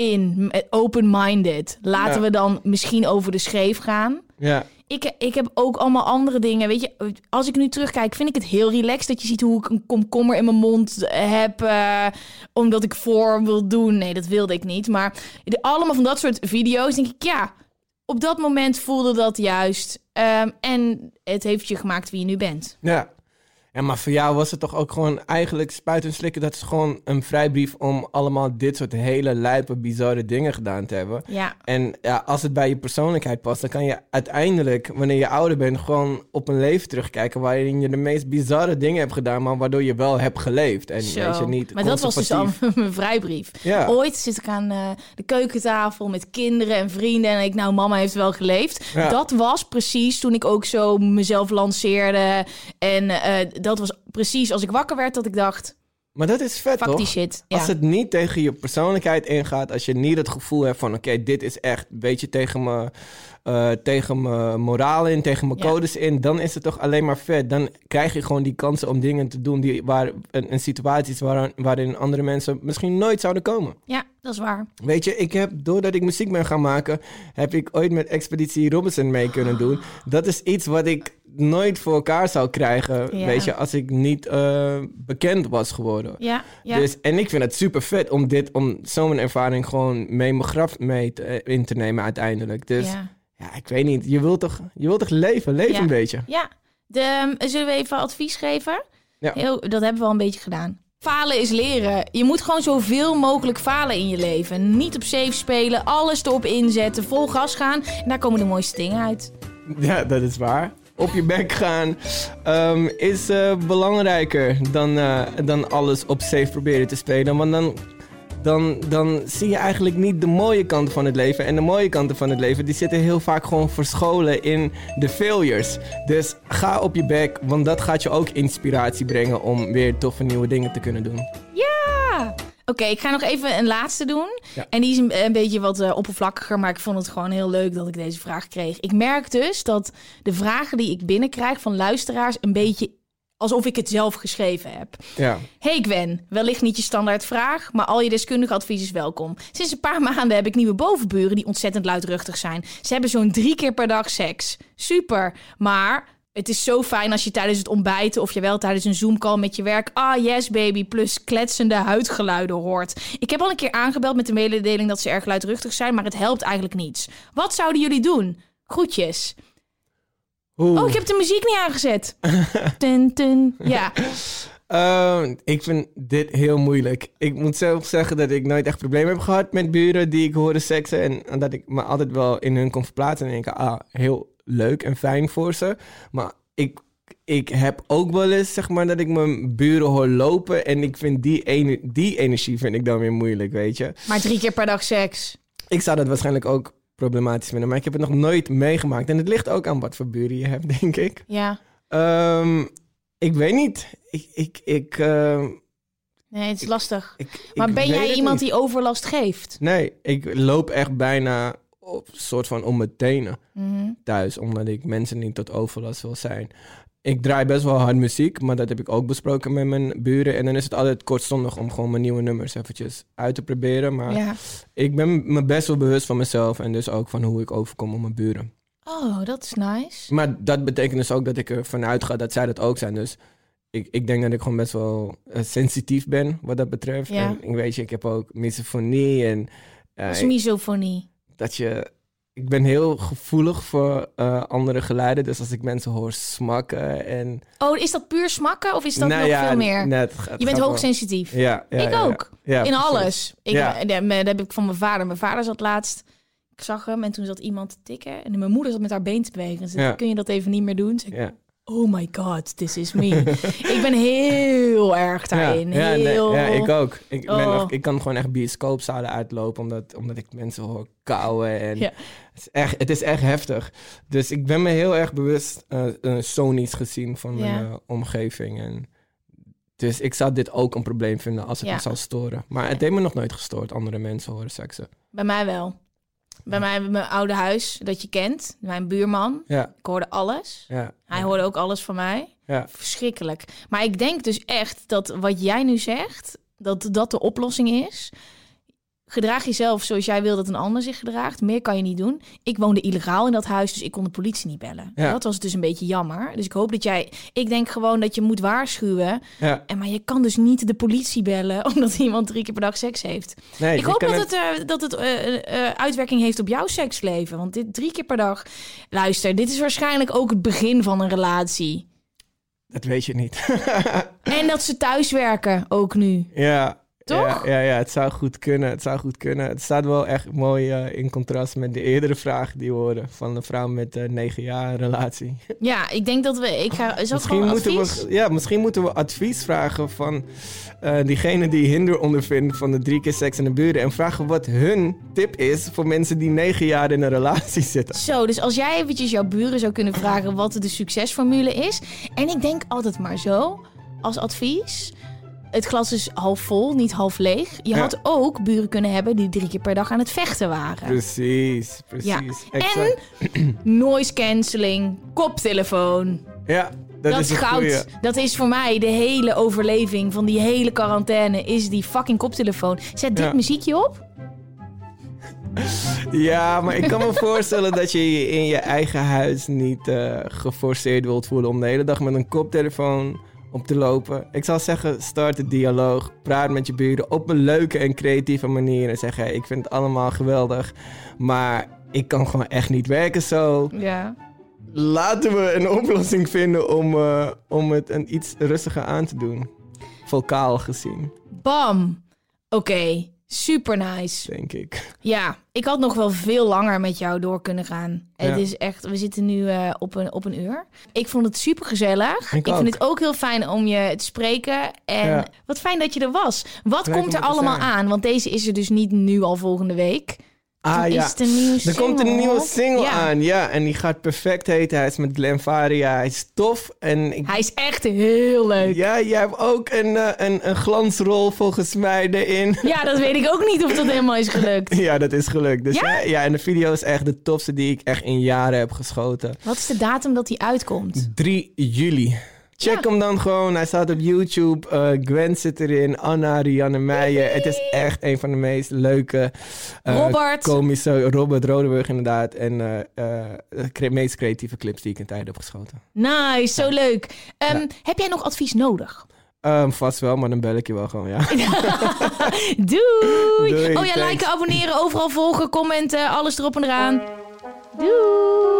in, met open-minded. Laten Ja. we dan misschien over de scheef gaan. Ja. Ik, ik heb ook allemaal andere dingen. Weet je, als ik nu terugkijk, vind ik het heel relaxed dat je ziet hoe ik een komkommer in mijn mond heb. eh, omdat ik voor wil doen. Nee, dat wilde ik niet. Maar de, allemaal van dat soort video's denk ik, ja, op dat moment voelde dat juist. Ehm, en het heeft je gemaakt wie je nu bent. Ja. Ja, maar voor jou was het toch ook gewoon eigenlijk spuiten en slikken. Dat is gewoon een vrijbrief om allemaal dit soort hele lijpe, bizarre dingen gedaan te hebben. Ja. En ja, als het bij je persoonlijkheid past, dan kan je uiteindelijk, wanneer je ouder bent, gewoon op een leven terugkijken waarin je de meest bizarre dingen hebt gedaan, maar waardoor je wel hebt geleefd. En Zo. weet je niet maar dat was dus al mijn vrijbrief. Ja. Ooit zit ik aan eh, de keukentafel met kinderen en vrienden. En ik, nou, mama heeft wel geleefd. Ja. Dat was precies toen ik ook zo mezelf lanceerde. En eh, dat was precies als ik wakker werd dat ik dacht... Maar dat is vet, Fuck toch? die shit. Ja. Als het niet tegen je persoonlijkheid ingaat, als je niet het gevoel hebt van, oké, dit is echt een beetje tegen me, eh, tegen mijn moraal in, tegen mijn Ja. codes in, dan is het toch alleen maar vet. Dan krijg je gewoon die kansen om dingen te doen die, waar, een, een situaties waar, waarin andere mensen misschien nooit zouden komen. ja, dat is waar. Weet je, ik heb, doordat ik muziek ben gaan maken, heb ik ooit met Expeditie Robinson mee kunnen doen. Dat is iets wat ik nooit voor elkaar zou krijgen, Ja. weet je, als ik niet eh, bekend was geworden. Ja, ja. Dus, en ik vind het super vet om, dit, om zo'n ervaring gewoon mee mijn graf mee te- eh, in te nemen uiteindelijk. Dus ja. ja. ik weet niet, je wilt toch, je wilt toch leven? Leef een beetje. Ja, de, ehm, zullen we even advies geven? Ja. Heel, dat hebben we al een beetje gedaan. Falen is leren. Je moet gewoon zoveel mogelijk falen in je leven. Niet op safe spelen, alles erop inzetten, vol gas gaan. En daar komen de mooiste dingen uit. Ja, dat is waar. Op je bek gaan ehm, is eh, belangrijker dan, eh, dan alles op safe proberen te spelen. Want dan, dan, dan zie je eigenlijk niet de mooie kanten van het leven. En de mooie kanten van het leven, die zitten heel vaak gewoon verscholen in de failures. Dus ga op je bek, want dat gaat je ook inspiratie brengen om weer toffe nieuwe dingen te kunnen doen. Ja! Oké, ik ga nog even een laatste doen. Ja. En die is een, een beetje wat eh, oppervlakkiger, maar ik vond het gewoon heel leuk dat ik deze vraag kreeg. Ik merk dus dat de vragen die ik binnenkrijg van luisteraars een beetje alsof ik het zelf geschreven heb. Ja. Hey Gwen, wellicht niet je standaard vraag, maar al je deskundige advies is welkom. Sinds een paar maanden heb ik nieuwe bovenburen die ontzettend luidruchtig zijn. Ze hebben zo'n drie keer per dag seks. Super, maar het is zo fijn als je tijdens het ontbijten of je wel tijdens een Zoom-call met je werk... ah yes baby, plus kletsende huidgeluiden hoort. Ik heb al een keer aangebeld met de mededeling dat ze erg luidruchtig zijn, maar het helpt eigenlijk niets. Wat zouden jullie doen? Groetjes. Oh, ik heb de muziek niet aangezet. Tun, tun. Ja. Ehm, ik vind dit heel moeilijk. Ik moet zelf zeggen dat ik nooit echt problemen heb gehad met buren die ik hoorde seksen. En, dat ik me altijd wel in hun kon verplaatsen en denken, ah, heel leuk en fijn voor ze. Maar ik, ik heb ook wel eens, zeg maar, dat ik mijn buren hoor lopen. En ik vind die, ene, die energie vind ik dan weer moeilijk, weet je. Maar drie keer per dag seks. Ik zou dat waarschijnlijk ook problematisch vinden, maar ik heb het nog nooit meegemaakt. En het ligt ook aan wat voor buren je hebt, denk ik. Ja. Ehm, ik weet niet. Ik, ik, ik, ehm, Nee, het is lastig. ik, Maar ben jij iemand niet. die overlast geeft? Nee, ik loop echt bijna op soort van om mijn tenen Mhm. thuis, omdat ik mensen niet tot overlast wil zijn. Ik draai best wel hard muziek, maar dat heb ik ook besproken met mijn buren. En dan is het altijd kortstondig om gewoon mijn nieuwe nummers eventjes uit te proberen. Maar Ja. ik ben me best wel bewust van mezelf en dus ook van hoe ik overkom op mijn buren. Oh, dat is nice. Maar dat betekent dus ook dat ik ervan uitga dat zij dat ook zijn. Dus ik, ik denk dat ik gewoon best wel eh, sensitief ben wat dat betreft. Ja. En ik weet je, ik heb ook misofonie en Dat is misofonie. Dat je... Ik ben heel gevoelig voor eh, andere geluiden. Dus als ik mensen hoor smakken en... Oh, is dat puur smakken of is dat Nou nog ja, veel meer? net, je bent hoogsensitief. Ja, ja, ik ook. In precies. alles. Ik, Ja. eh, dat heb ik van mijn vader. Mijn vader zat laatst. Ik zag hem en toen zat iemand te tikken. En mijn moeder zat met haar been te bewegen. Ja. kun je dat even niet meer doen? Ik, Ja. Oh my god, this is me. ik ben heel erg daarin. Ja, heel... ja, ik ook. Ik, ben Oh. nog- ik kan gewoon echt bioscoopzalen uitlopen, omdat, omdat ik mensen hoor kauwen. En Ja. het, is echt, het is echt heftig. Dus ik ben me heel erg bewust eh eh, Sony's gezien van mijn Ja. eh, omgeving. En dus ik zou dit ook een probleem vinden als het Ja. me zou storen. Maar het heeft me nog nooit gestoord, andere mensen horen seksen. Bij mij wel. Bij mij, mijn oude huis, dat je kent. Mijn buurman. Ja, Ik hoorde alles. ja. Hij hoorde ook alles van mij. Ja. Verschrikkelijk. Maar ik denk dus echt dat wat jij nu zegt, dat dat de oplossing is. Gedraag jezelf zoals jij wil dat een ander zich gedraagt. Meer kan je niet doen. Ik woonde illegaal in dat huis, dus ik kon de politie niet bellen. Ja. Dat was dus een beetje jammer. Dus ik hoop dat jij... Ik denk gewoon dat je moet waarschuwen. ja. En maar je kan dus niet de politie bellen... omdat iemand drie keer per dag seks heeft. Nee, ik hoop dat het, eh, dat het eh, eh, uitwerking heeft op jouw seksleven. Want dit drie keer per dag... Luister, dit is waarschijnlijk ook het begin van een relatie. Dat weet je niet. En dat ze thuiswerken ook nu. Ja. Toch? Ja, ja, ja, het zou goed kunnen. Het zou goed kunnen. Het staat wel echt mooi eh, in contrast met de eerdere vraag die we hoorden van een vrouw met negen jaar relatie. Ja, ik denk dat we... Ik ga, is dat Misschien moeten, advies? we, ja, misschien moeten we advies vragen van eh, diegene die hinder ondervindt van de drie keer seks in de buren. En vragen wat hun tip is voor mensen die negen jaar in een relatie zitten. Zo, dus als jij eventjes jouw buren zou kunnen vragen wat de succesformule is. En ik denk altijd maar zo, als advies. Het glas is half vol, niet half leeg. Je Ja. had ook buren kunnen hebben die drie keer per dag aan het vechten waren. Precies, precies. Ja. Exact. Noise cancelling, koptelefoon. Ja, dat, Dat, is goud. goeie. Dat is voor mij de hele overleving van die hele quarantaine. Is die fucking koptelefoon. Zet dit Ja. muziekje op. Ja, maar ik kan me voorstellen dat je je in je eigen huis niet eh, geforceerd wilt voelen om de hele dag met een koptelefoon op te lopen. Ik zou zeggen, start de dialoog. Praat met je buren op een leuke en creatieve manier. En zeg, hey, ik vind het allemaal geweldig, maar ik kan gewoon echt niet werken zo. Ja. Laten we een oplossing vinden om, eh, om het een iets rustiger aan te doen. Vocaal gezien, Bam. Oké. Super nice. denk ik. Ja, ik had nog wel veel langer met jou door kunnen gaan. Het is echt, we zitten nu eh, op, een, op een uur. Ik vond het super gezellig. Ik Ik, vind het ook heel fijn om je te spreken. En Ja. wat fijn dat je er was. Wat komt om er allemaal aan? Want deze is er dus niet nu al volgende week. Ah Toen ja. Er komt een nieuwe single Ja. aan, ja. En die gaat perfect heten. Hij is met Glenn Faria. Hij is tof. En ik, Hij is echt heel leuk. ja, jij hebt ook een, eh, een, een glansrol volgens mij erin. Ja, dat weet ik ook niet of dat helemaal is gelukt. Ja, dat is gelukt. Dus Ja? en de video is echt de tofste die ik echt in jaren heb geschoten. Wat is de datum dat hij uitkomt? 3 juli. Check Ja. hem dan gewoon. Hij staat op YouTube. Eh, Gwen zit erin. Anna, Rianne Meijer. Het is echt een van de meest leuke... eh, Robert. Komische... Robert Rodeburg inderdaad. En eh, eh, de meest creatieve clips die ik in tijd heb geschoten. Nice, zo leuk. Ehm, Ja. Heb jij nog advies nodig? Ehm, vast wel, maar dan bel ik je wel gewoon, ja. Doei. Doei, oh ja, thanks. liken, abonneren, overal volgen, commenten, alles erop en eraan. Doei.